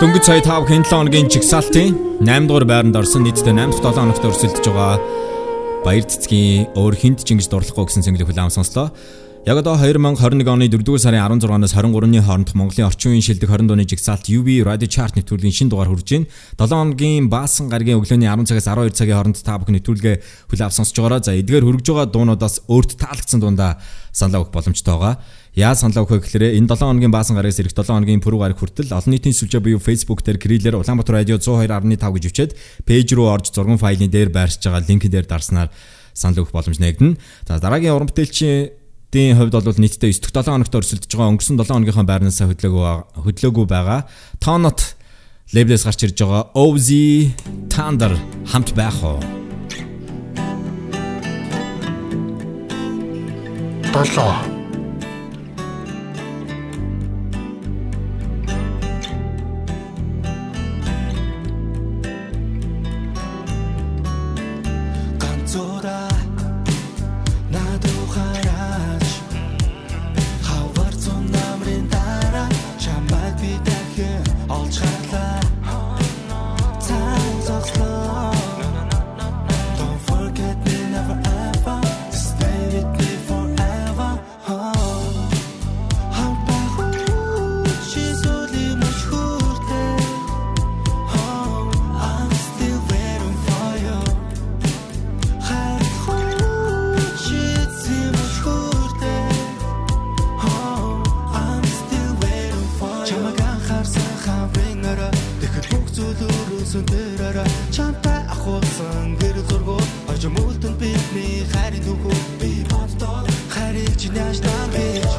Дөнгөж сая 5 хэн 7 хоногийн чигсалтын 8 дугаар байранд орсон нийтдээ 8 7 хоногт өрсөлдөж байгаа Баяр цэцгийн өөр хинт ч ингэж дурлахгүй гэсэн single хүлээм сонслоо. Яг одоо 2021 оны 4-р сарын 16-наас 23-ны хооронд Монголын орчин үеийн шилдэг 20 дууны жигсаалт UB Radio Chart нэвтрүүлгийн шинэ дугаар хүрж байна. 7 хоногийн баасан гаргийн өглөөний 10 цагаас 12 цагийн хооронд та бүхэн нэвтрүүлгээ хүлээв сонсож байгаараа. За эдгээр хүргэж байгаа дуунуудаас өөрт таалагдсан дундаа саналаа өгөх боломжтой байгаа. Яа саналаа өгөх гэхээр энэ 7 хоногийн баасан гарагаас ирэх 7 хоногийн пүрэв гараг хүртэл олон нийтийн сүлжээ буюу Facebook дээр крилэр Улаанбаатар радио 102.5 гэж өвчөөд пэйж рүү орж зурган файлын дээр байршиж байгаа линк дээр дарснаар санал өгөх боломж нэгдэнэ. За дараагийн уран бүтээлчийн Дийн хувьд бол нийтдээ 9 дэх 7 хоногт өрсөлдөж байгаа өнгөрсөн 7 хоногийнхаа байрнаасаа хөдлөөгүй хөдлөөгүй байгаа. Tonot лейблээс гарч ирж байгаа OZ Thunder хамт байх уу? 7 Чамтай ахуулсан гэр зургуу Ожим үлдэн бидний хайрын нүхүү Би боддоо хайрыг чи яаж дан бич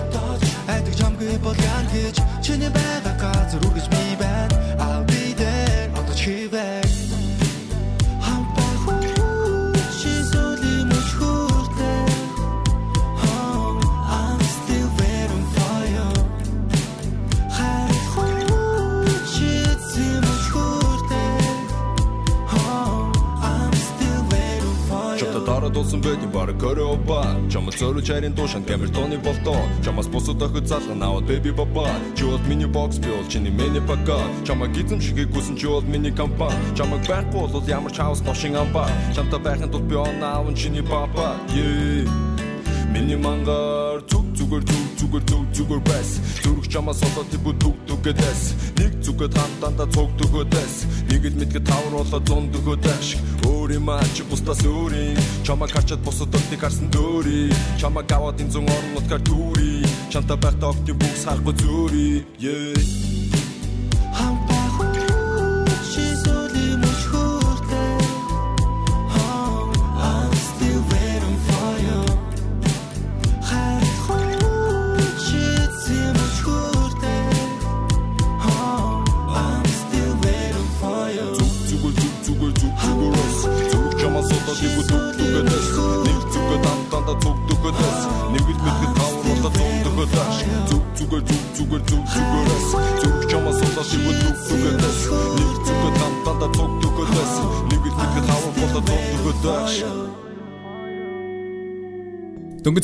Айдаг чамгүй болгон гэж. Чиний байгаа Дараа дуусан байдин баг кореоба Чама зөрөж харин дуушан камертоны болтоо Чамаас бусад охид залган аваад baby baba Чи бол миний бокс би бол чиний миний пака. Чама гизм шигийг гүсэн чи бол миний компани Чамаг байхгүй бол ямар ч хаус ношин амба Чамта байхын тулд би он аавн чиний папа. Yeah Миний мангар зүг зүгээр зүг зүгээр зүг зүгээр байс. Зүрх чамаас олоод ти бүдэг дүгэдэс нэг зүгэд хамтанда цуг дөгөөдэс нэг л мэдгэ тавар болоо зун дөгөөдэш өөр юм аа чи бусдаас өөрийн. Чамаа харчаад бусад өгтийг харсан дөөрий чамаа гаваад энэ зүүн орон нутгаар түүри чамта байхдаа огтын бүгс харахгүй зүри yeah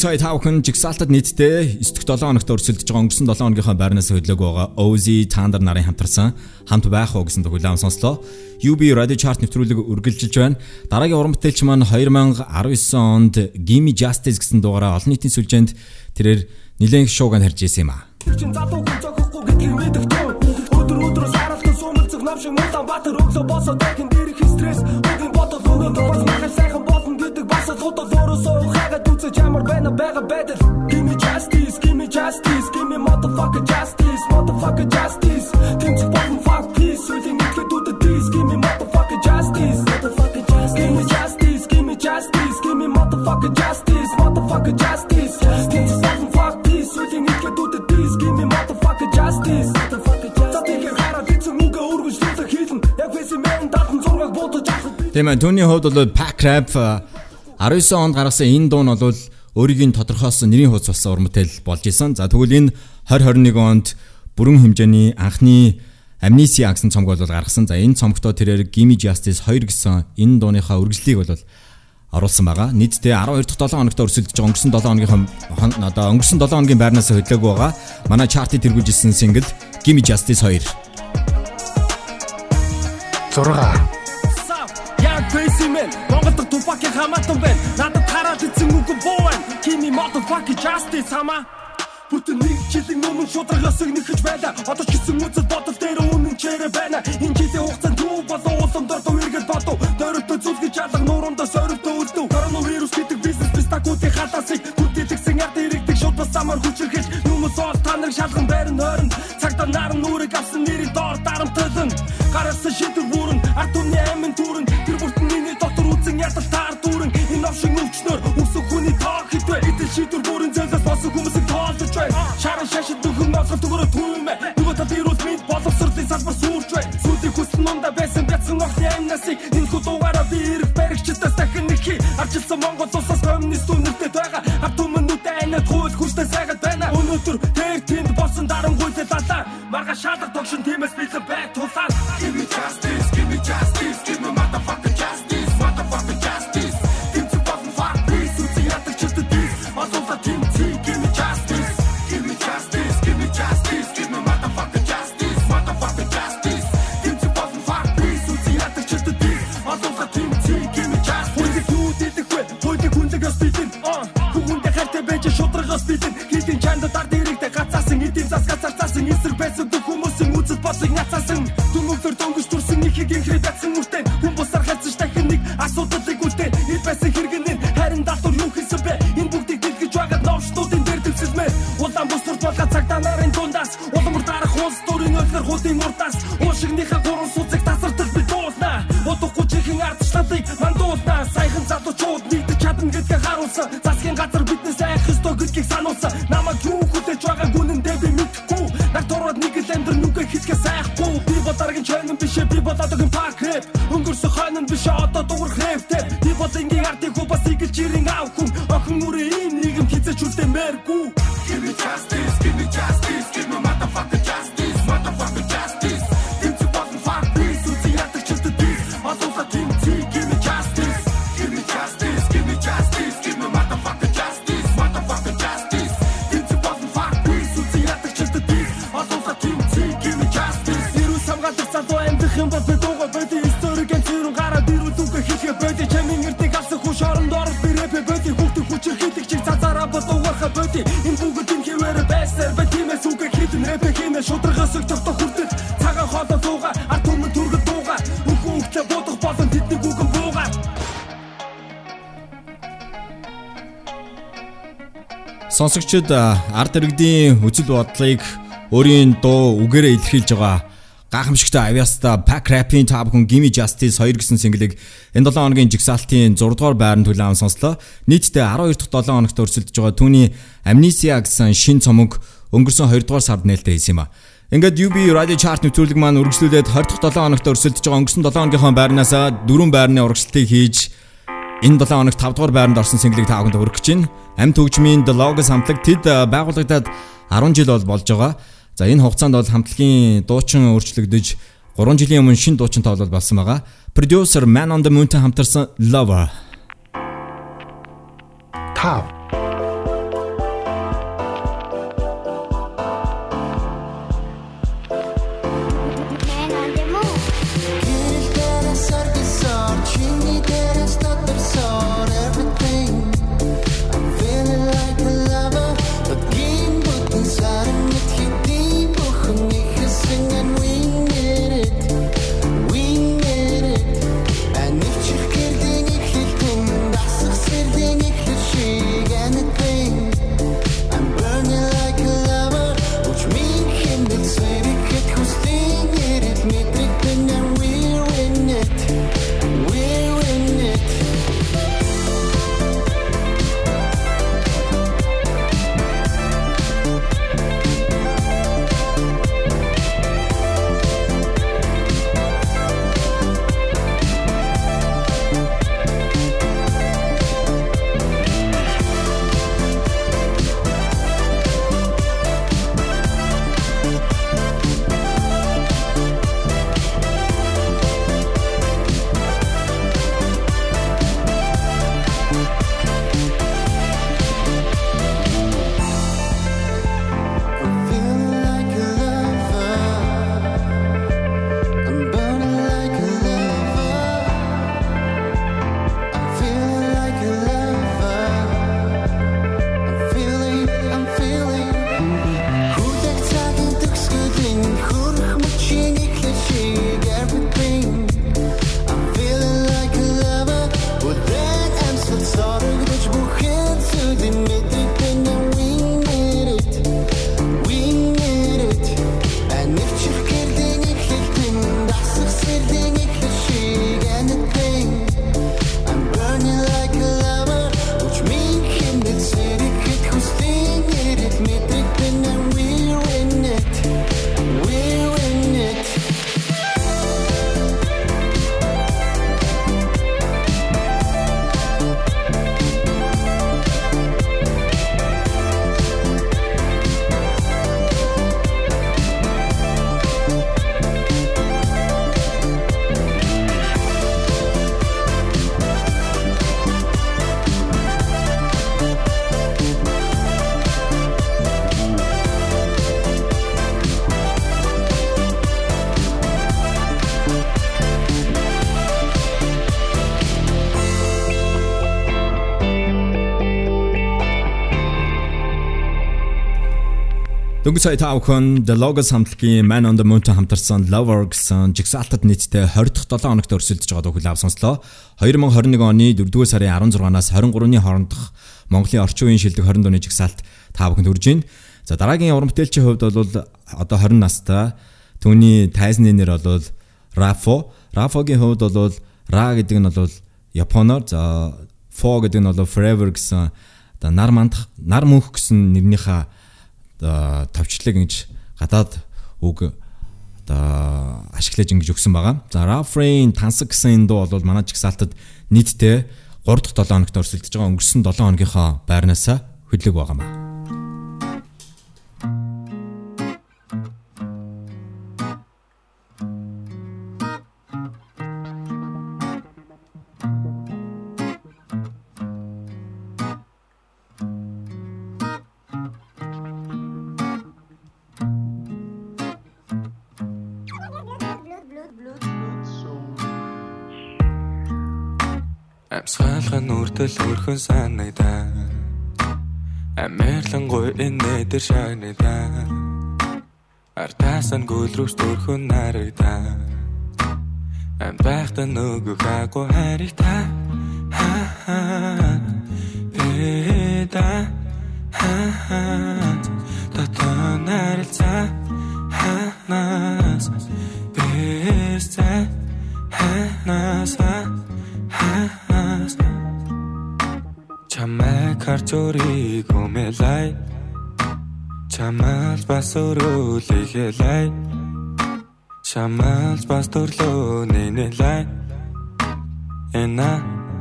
сая тав хүн жигсаалтад нийтдээ 9-р 7 хоногт өрсөлдөж байгаа өнгөрсөн 7 хоногийнхаа байрнаас хөдлөг байгаа Ozi Thunder нарын хамтарсан хамт байх уу гэсэн хүлээм сонслоо. UB Radio Chart нэвтрүүлэг үргэлжилж байна. Дараагийн уран бүтээлч маань 2019 онд Gimme Justice гэсэн дугаараа олон нийтийн сүлжээнд тэрээр нэлээд их шууганд харж ирсэн юм а. Чин залуу хүн зохихгүй гэдгийг мэдэх төө. Өдөр өдрөөс аралхан сумалцэг нам шиг муудан баатар өглөө босоо дахин дээрх стресс. Өгийн бодол өнөөдөр бас махал сайхан болно гэдэг бас л худал өөрөөсөө хагаад үзэж ямар байна байгаа байдал. Give me justice, give me justice, give me motherfucker justice, motherfucker justice. Тэмч болон fuck peace, үлийн итгэд үдэ this, give me motherfucker justice, motherfucker justice. Give me justice, give me justice, give me motherfucker justice, motherfucker justice. Тэмч болон fuck peace, үлийн итгэд үдэ this, give me motherfucker justice, motherfucker justice. Затигээ хараад эцэг үгээ өргөжлүүлэх хийлэн. Яг фэси мен татан зураг бодож авах. Тийм ээ түүний хувьд бол Pack Rap 19 онд гаргасан энэ дуу нь бол өөрийн тодорхойлсон нэрийн хуудас болсон уран бүтээл болж исэн. За тэгвэл энэ 2021 онд бүрэн хэмжээний анхны Amnesia гэсэн цомог бол гаргасан. За энэ цомогтоо тэрээр Gimme Justice 2 гэсэн энэ дууныхаа үргэлжлэлийг бол оруулсан байгаа. Нийтдээ 12 дахь 7 хоногт өрсөлдөж байгаа өнгөрсөн 7 хоногийнхаа одоо өнгөрсөн 7 хоногийн байрнаас хөдлөөг байгаа. Манай чартыг тэргүүлж ирсэн сингл Gimme Justice 2. 6 Яг crazy man Монгол дахь тупакийн хамаатан байна. Надад хараад эцэн үгүй боо байна. Kimi motherfucking justice хамаа. Бүтэн нэг жилийн өмнө шударгаас нэгэж байла Одоо ч гэсэн үзэл бодол дээр үнэн чирэ байна. Энэ жилийн хугацаанд юу болоо улам дордоо эргэж бодов. Дөрөвтөө зүлгэж алга нуурандаа сорилтоо үлдв. Коронавирус гэдэг бизнес бистакуудын халаасыг бас амар хүчрхэж Нүмэс ол таныг шалган байрн хойрон Цагтаа наран нүрэг авсан нэрийн доор дарамтлан Гарасан шийдвэр бүрэн ард түмний амин түрэн. Тэр бүртэн миний дотор үзэн ядал таар дүүрэн. Энэ овшин өвчнөр өсөх хүний тоо хитвэ. Идэл шийдвэр бүрэн зэлээс босон хүмүүсийг тоолдож бай. Шаран шашид дөхөн ноцгол төгөрө түүмэ Нөгөө тал ирүүл минь боловсрлын салбар сүрж бай. Сүүлийн хүсэл номда байсан бяцхан охны амнасыг Энэ хүү дугаараа би ирэх баригчдаас дахин нэг хий Арчилсан Монгол улсаас коммунист үнэртэй байгаа Шаардлагатай шаардлага тогшин тиймээс би the back to сонсогчд ард иргэдийн үзэл бодлыг өөрийн дуу үгээрээ илэрхийлж байгаа гахамшигтай авьяастай Pack Rap-ийн Top Gun Gimme Justice 2 гэсэн single-ыг энэ 7 хоногийн жигсаалтын 6 дугаар байранд хүлээн сонслоо. Нийтдээ 12 дахь 7 хоногт өрсөлдөж байгаа түүний Amnesia гэсэн шин цомог өнгөрсөн 2 дугаар сард нээлттэй хийсэн юм а. Ингээд UB Radio Chart нөтрүүлэг маань үргэлжлүүлээд 20 дахь 7 хоногт өрсөлдөж байгаа өнгөрсөн 7 хоногийнхоо байрнаас дөрвөн байрны урагшлалтыг хийж энэ 7 хоногт 5 дугаар байранд орсон single-ийг таагүй дөрөх гэж байна. Амт хөгжмийн The Logos хамтлаг тэд байгуулагдаад 10 жил бол болж байгаа. За энэ хугацаанд бол хамтлагийн дуучин өөрчлөгдөж 3 жилийн өмнө шинэ дуучин тоолол болсон байгаа. Producer Man on the Moon-тэй хамтарсан Lover. Тав Дөнгөж сая та бүхэн The Logos хамтлагийн Man on the Moon хамтарсан Lover гэсэн жигсаалтад нийтдээ 20 дахь 7 хоногт өрсөлдөж байгаа дуу хүлээв сонслоо. 2021 оны 4-р сарын 16-наас 23-ны хоорондох Монголын орчин үеийн шилдэг 20 дууны жигсаалт та бүхэнд хүрж байна. За дараагийн уран бүтээлчийн хувьд бол одоо 20 настай түүний тайзны нэр бол Rafo. Rafo-гийн хувьд бол Ra гэдэг нь бол Японоор за Fo гэдэг нь бол Forever гэсэн одоо нар мандах нар мөнх гэсэн нэрнийхээ товчлог ингэж гадаад үг одоо ашиглаж ингэж өгсөн байгаа. За Rafrain тансаг гэсэн энэ дуу бол манай жигсаалтад нийтдээ 3 дахь 7 хоногт өрсөлдөж байгаа өнгөрсөн 7 хоногийнхоо байрнаас хөдлөг байгаа маа. Амьсгалхан үрдэл өрхөн санагдаа Амерлан гой энэ дээр шагнадаа Артасан гүлрүүс төрхөн нарагдаа Ам байхта нөгөө хаагүй харигта Ха ха Эда Ха ха Татан нарилцаа Өрийг өмэлай Чамаас бас өрөөлөглэй Чамаас бас төрлөө нэнэлай Эна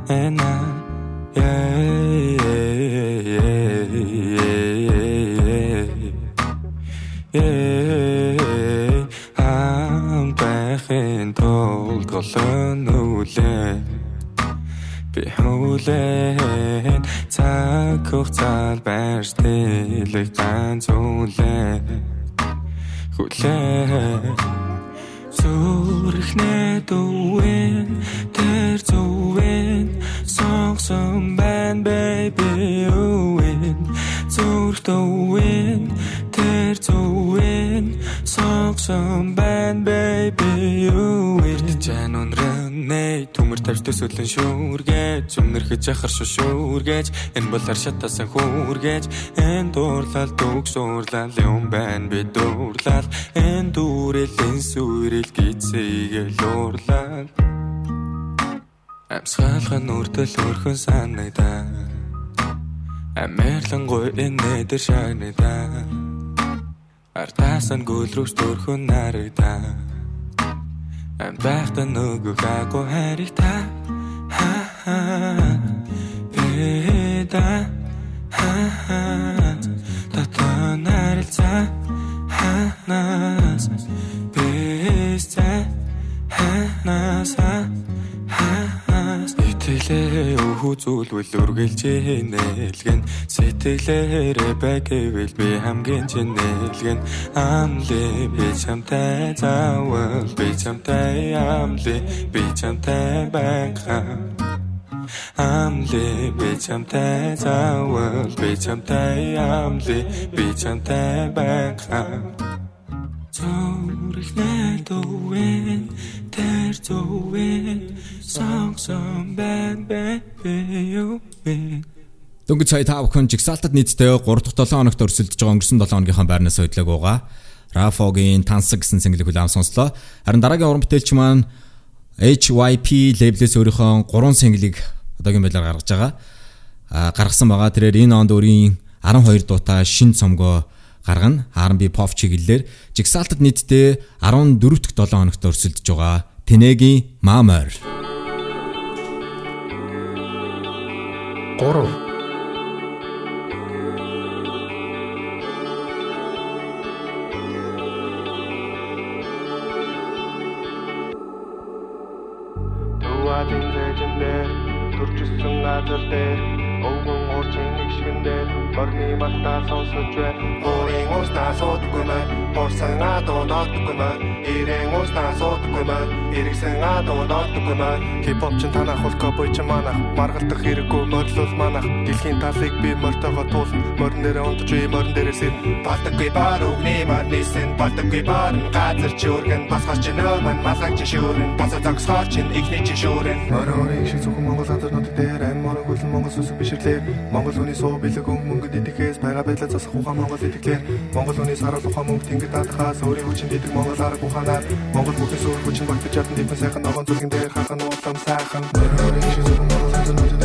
эна Yeah Ам бэхэн тул голон үлээ Би хүлээн цаг хугацаанд байрш тэлэг ганц үлээ Хүлээн Зүрхнээ дүүэн тэр зүвэн сонгсон байна baby үэн зүрх дүүэн тэр зүвэн сонгсон байна baby үэн чан өнрөнэй төмөр тавьж төсөөлөн шүүргэж өмнөрхөж яхар шүшүүргэж энэ бол аршатасан хүүргэж. Энэ дуурлал дүгс уурлал юм байна би дуурлал энэ дүүрэл сүрэл гизээгэл уурлал Амсгалхан үрдэл өрхөн санагдаа Амерлан гой энэ дээр шагнадаа Артасан гүлрүүс төрхөн нарагдаа Ам байхта нөгөө хаагүй харигта Ха ха Эда Татан нарилцаа Ханаас Бэсцэ Ханаас Ханаас Итгэлээ өвхүү зүйлвэл үргэлжээ нээлгэн Сэтгэлээрээ байгэвэл би хамгийн чинь нээлгэн Амли би чамтай заавал би чамтай амли би чамтай байхаа. Амли би чамтай заавал би чамтай амли би чамтай байхаа. Зүрхнээ дүүэн тэр зүвэн сонгсон байна baby you Дөнгөж сая та бүхэн жигсаалтад нийтдээ 3 дахь 7 хоногт өрсөлдөж байгаа өнгөрсөн 7 хоногийнхаа байрнаас хөдлөг байгаа. Рафогийн Тансаг гэсэн single-ийг хүлээн сонслоо. Харин дараагийн уран бүтээлч маань HYP лейблээс өөрийнхөө 3 single-ийг одоогийн байдлаар гаргаж байгаа. А гаргасан байгаа. Тэрээр энэ онд өөрийн 12 дуутай шин цомгоо гаргана. R&B pop чиглэлээр жигсаалтад нийтдээ 14 дахь 7 хоногт өрсөлдөж байгаа. Тэнегийн Mama 3 Төвадын зэжин дээр төрчихсөн газар дээр өвгөн уурчин нэг шигэн дээр Орны мартаа сонсож бай Өөрийн уустаа суудаггүй мэн Хурсан адуу доодаггүй мэн Ирээн уустаа суудаггүй мэн Иргсэн адуу доодаггүй мэн Хипхоп чин танах бол кобой ч манах. Маргалдах хэрэггүй морилол манах. Дэлхийн талыг би мортогоо туулна. Морин дээр унтж би морин дээрээс ир Балтаггүй бар өгний марнисэн Балтаггүй бар газар чүргэн Басгаж чи нөөмөн малгаж чи шүүрэн. Босо зогсгоор чин ихний чи шүүрэн. Морин шиг зөвхөн Монгол азарнууд дээр Ань морин гүлэн Монгол сүсэг бишрлээ. Монгол хүний суу бэлэг мөнгөд идэхээс байгаа байдлаа засах ухаан Монгол идэхлээр. Монгол хүний сарал ухаан мөнгө тэнгид даатахаас өөрийн хүчин идэг Монгол арга ухаанаар. Монгол бүхний суур хүчин багтаж чадсан дипэн сайхан ногоон зүлгэн дээр хахан уулам сайхан Морин шиг зөвхөн Монгол азарнууд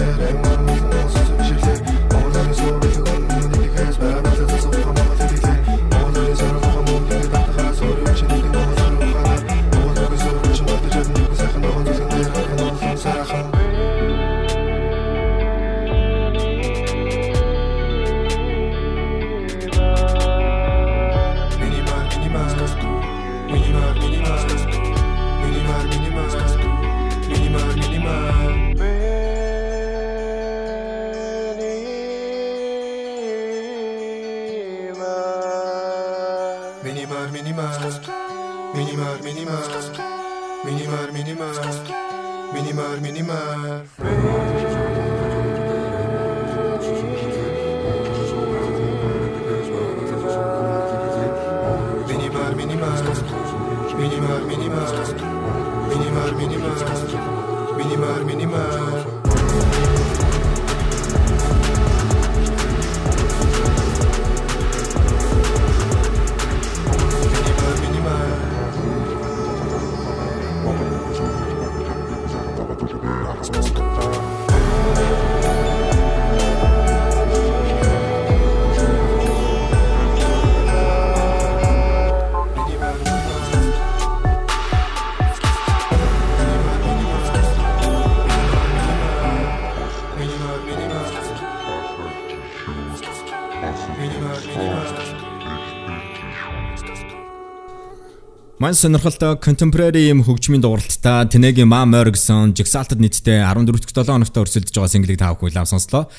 Ман сонирхолтой contemporary юм хөгжмийн дууралтаа Тэнэгийн Мамор гэсэн жигсаалтад нийтдээ 14-р 7 хоногт өрсөлдөж байгаа single-ийг та бүхэн лав сонслоо.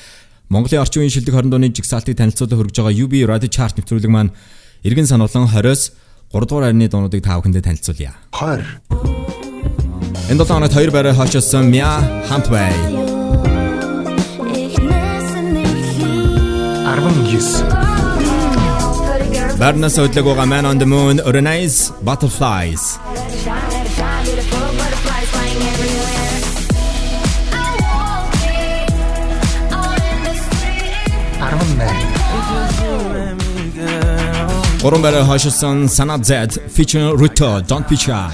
Монголын орчин үеийн шилдэг 20 дууны жигсаалтыг танилцуулах хөргөж байгаа UB Radio Chart нэвтрүүлэг маань эргэн сануулсан 20-с 3 дугаар арны дуунуудыг та бүхэндээ танилцуулъя. 20 Энэ 7 хоногт 2 байраа хашаасан Mia Huntway 19 Барнас өдлөг байгаа Man on the Moon Organize Butterflies. Гурван байраа хашаасан Sanat Z featuring Ruto Don't Be Shy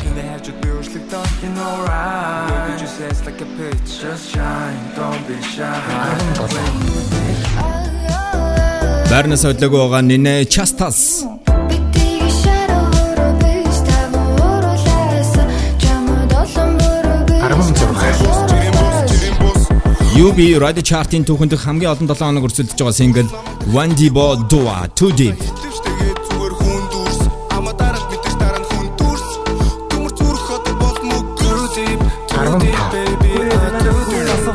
Барнас өдлөг байгаа Nine Chastas UB Radio Chart-ийн түүхэнд хамгийн олон 7 хоног өрсөлдөж байгаа single One Divo Dua Too Deep.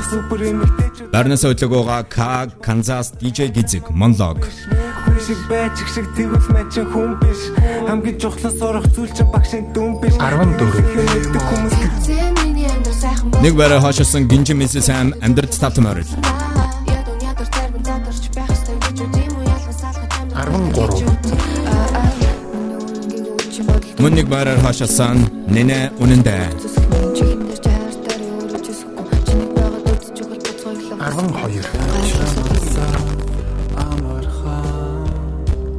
Супер эмэгтэй Өдлөг байгаа Ka Kansas DJ Monlog хүн шиг байж шиг тэгвэл мэн чи хүн биш. Хамгийн чухлын сурах зүйл чи багшийн дүн биш. 14 хүмүүс Нэг байраа хашаасан Гинжи Mrs. Sam амьдрт тавтан орил 13 Мөн нэг байраар хашаасан Nene үнэндээ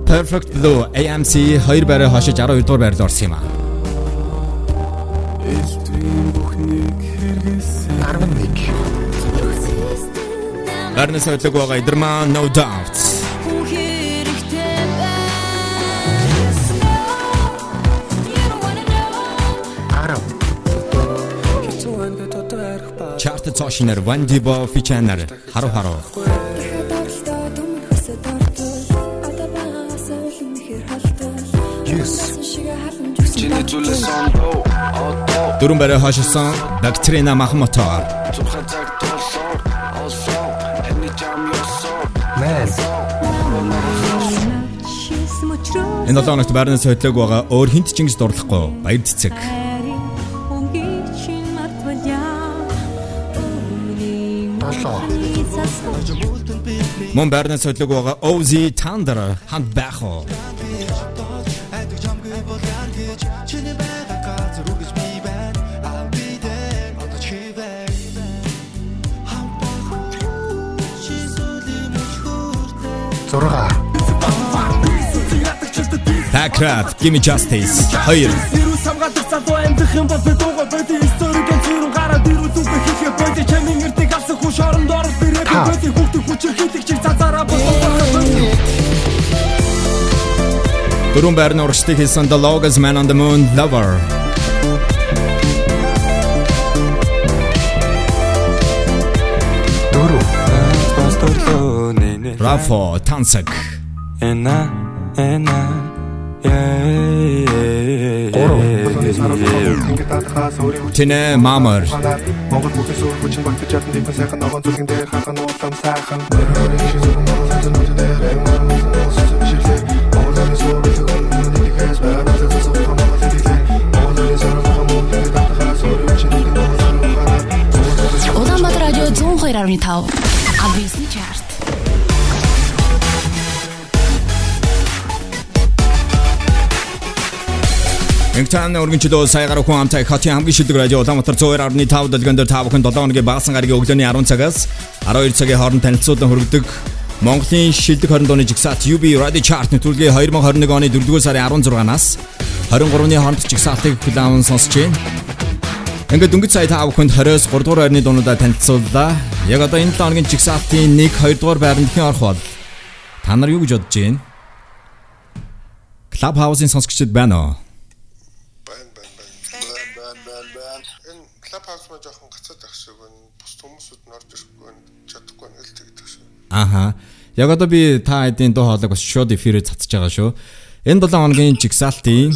Perfect Blue AMC 2 байраа хашиж 12 дугаар байрлал орсон юм а. 11 Барнас өдлөг байгаа Идэрман No Doubt Bacterina Mahmutор Цухаа цаг толсоор олсон Эний jam ёсоо. Man. Энэ 7 хоногт байрнаас хөдлөг байгаа өөр хинт ч ингэж дурлахгүй. Баяр цэцэг. Мөн байрнаас хөдлөг байгаа Ozzy Thunder ханд байх уу? айдаг жамгүй бол яар гэж чиний байгаа газар үргэж би байна I'll be there одоо чи бай Чи сүлийн мөч хүртээ 6 Такрат, give me justice. Хоёр. Вирус хамгаалах залуу амьдрах юм бол би дууга боди историк зэрэг гараад ирүүл үг хийхээ боди чамин эрдэг авсан хүн шоронд орох бэрээ боди хүүхдийн хүчээр хийдэг чиг цацаараа болох Дөрөв байрны урагшдыг хийсэн The Longest Man on the Moon Lover. Рафо Тансаг. Эна эна Тинэ Мамар. Монгол бүхээс өөр хүчин багтаж чадсан дипэн сайхан ногоон зүлгэн дээр хахан уулам сайхан. Мөрөөрийн шиг зүгэн монгол сансан нүдэн дээр эмэр мөсөн уусан ширлээ Монголын суур зүгэн нүдэн ихэс байгаа надад зөв монгол хэлээ Монголын сарах хамуу ингэ татахаа суур үчин ингэ монгол хараа Улаанбаатар радио 102.5 Адвисны чарт. Ингтан өргөнчлөө саягаар хүн амтай хатын хамгийн шилдэг радио Улаанбаатар 102.5 дэлгэн дээр та бүхэн 7 хоногийн баасан гарагийн өглөөний 10 цагаас 12 цагийн хооронд танилцуулан хүргэдэг Монголын шилдэг 20 дууны жигсаалт UB Radio Chart нэвтрүүлгийн 2021 оны 4-р сарын 16-наас 23-ны хооронд жигсаалтыг хүлээн сонсож байна. Ингээд дөнгөж сая та бүхэнд 20-с 3 дугаар байрны дуунуудаа танилцууллаа. Яг одоо энэ 7 хоногийн жигсаалтын 1 2 дугаар байранд хэн орох бол та нар юу гэж бодож байна? Clubhouse-ын сонсогчдод байна уу? Маа жоохон гацаад байх шиг байна. Бус хүмүүсүүд нь орж ирэхгүй байна. Чадахгүй байна л тэгдэг шиг. Аха. Яг одоо би та хэдийн дуу хоолойг бас шууд эфирээр цацж байгаа шүү. Энэ 7 хоногийн жигсаалтын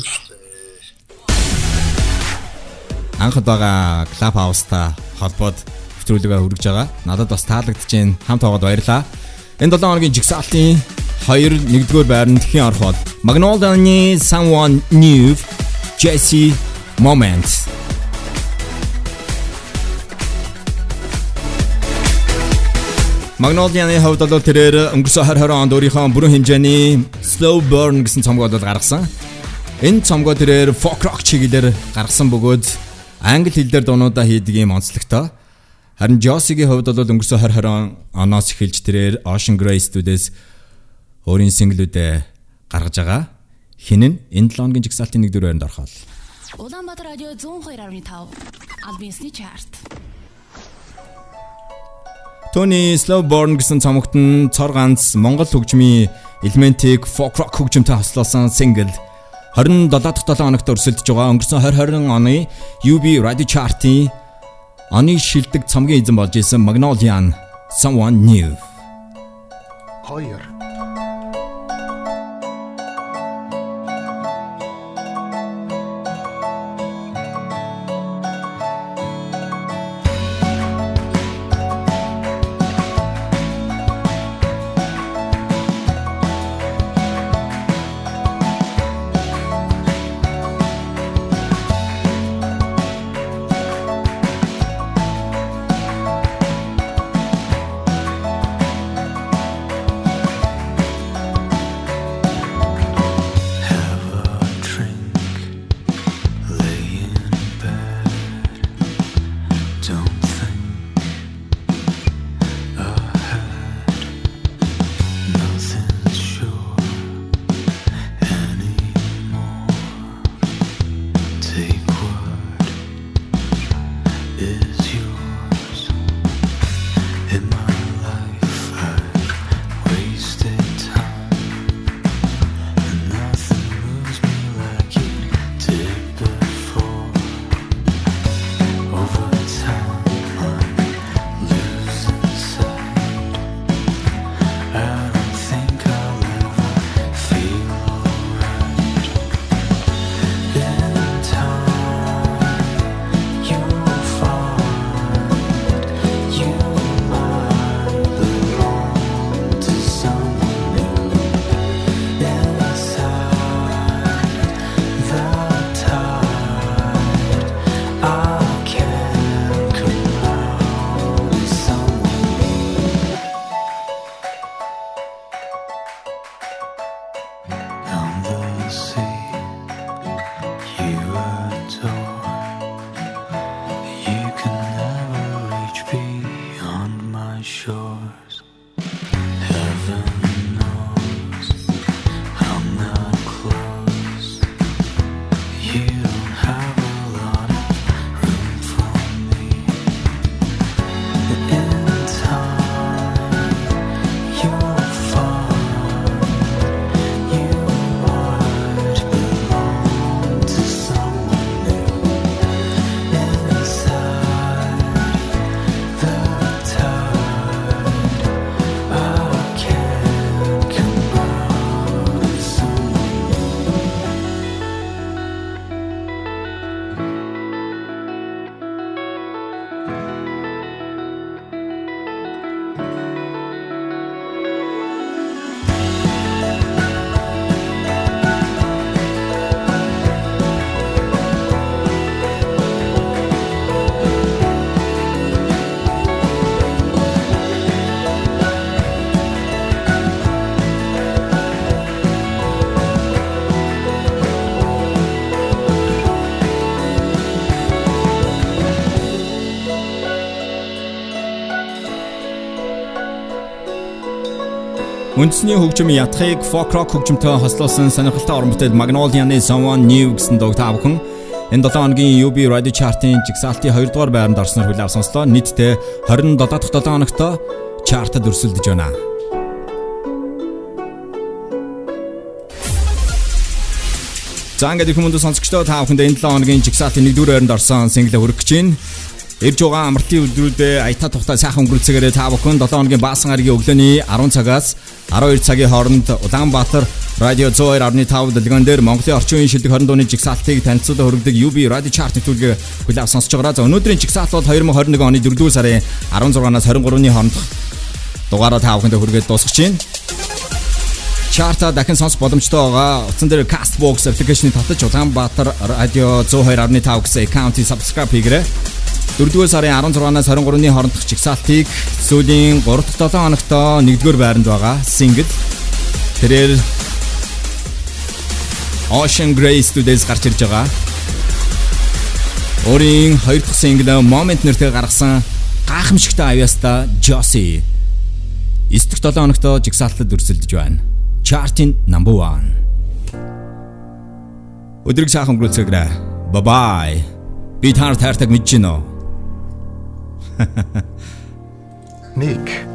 анхад байгаа клуб хаустай холбоод нэвтрүүлгээ хүргэж байгаа. Надад бас таалагдж байна. Хамт байгаад баярлаа. Энэ 7 хоногийн жигсаалтын 2 1-р байранд хэн орох бол Magnolia-ны Someone New Jesse Moment Magnolia-ны хувьд бол тэрээр өнгөрсөн 2020 онд өөрийнхөө бүрэн хэмжээний Slow Burn гэсэн цомгоо бол гаргасан. Энэ цомгоо тэрээр folk rock чиглэлээр гаргасан бөгөөд англи хэлээр дуунуудаа хийдэг юм онцлогтой. Харин Josie-гийн хувьд бол өнгөрсөн 2020 оноос эхэлж тэрээр Ocean Grey Studios өөрийн синглүүдээ гаргаж байгаа. Хин нь энэ 7 хоногийн жигсаалтын 1-р байранд орхоо. Улаанбаатар радио 102.5 Адвисны чарт. Tony Slowborn гэсэн цомогт нь цор ганц Монгол хөгжмийн элементийг folk rock хөгжмөнтэй хослуулсан сингл 27 дахь 7 хоногт өрсөлдөж байгаа. Өнгөрсөн 2020 оны UB Radio Chart-ийн оны шилдэг цомгийн эзэн болж исэн Magnolia Someone New. 2 Үндэсний хөгжим ятхыг folk rock хөгжимтэй хослуулсан сонирхолтой орон бүтээл Magnolia-ны Someone New гэсэн дуу та бүхэн энэ 7 хоногийн UB Radio Chart-ын жигсаалтын 2 дугаар байранд орсноор хүлээв сонслоо. Нийтдээ 27 дахь 7 хоногт чартад өрсөлдөж байна. За ингээд их хүмүүст сонсогчдоо та бүхэнд энэ 7 хоногийн жигсаалтын 1 дугаар байранд орсон single хүргэх гэж байна. Ирж байгаа амралтын өдрүүдэд аятаа тухтай сайхан өнгөрүүлцгээгээр та бүхэн 7 хоногийн баасан гарагийн өглөөний 10 цагаас 12 цагийн хооронд Улаанбаатар радио 102.5 дэлгэн дээр Монголын орчин үеийн шилдэг 20 дууны жигсаалтыг танилцуулан хүргэдэг UB Radio Chart нэвтрүүлгийг хүлээв сонсож байгаа. За өнөөдрийн жигсаалт бол 2021 оны 4-р сарын 16-наас 23-ны хооронд дугаараа та бүхэнд хүргээд дуусгаж байна. Чарта дахин сонсох боломжтой байгаа. Утсан дээр Castbox аппликейшнийг татаж Улаанбаатар радио 102.5 гэсэн аккаунтыг subscribe хийгээрэй. 4-р сарын 16-наас 23-ны хоорондох чигсаалтыг сүүлийн 3-7 хоногт 1-р байранд байгаа. Single тэрээр Ocean Grey Studios гарч ирж байгаа. Өөрийн 2 дахь single Moment нэртэй гаргасан гайхамшигтай авьяастай Josie 9 дахь 7 хоногт жигсаалтад өрсөлдөж байна. Chart-ийн number 1. Өдрийг сайхан өнгөрүүлцгээгээрэй. Bye bye. Би таар таартай мэдэж гинөө. Nick.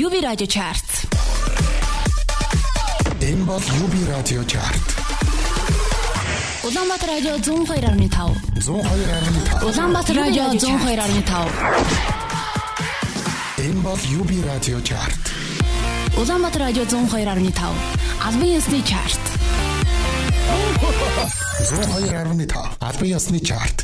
UB Radio Chart. Энэ бол UB радио чарт. Улаанбаатар радио 102.5. 102.5. Улаанбаатар радио 102.5. Энэ бол UB радио чарт. Улаанбаатар радио 102.5. Албан ёсны чарт. 102.5. Албан ёсны чарт.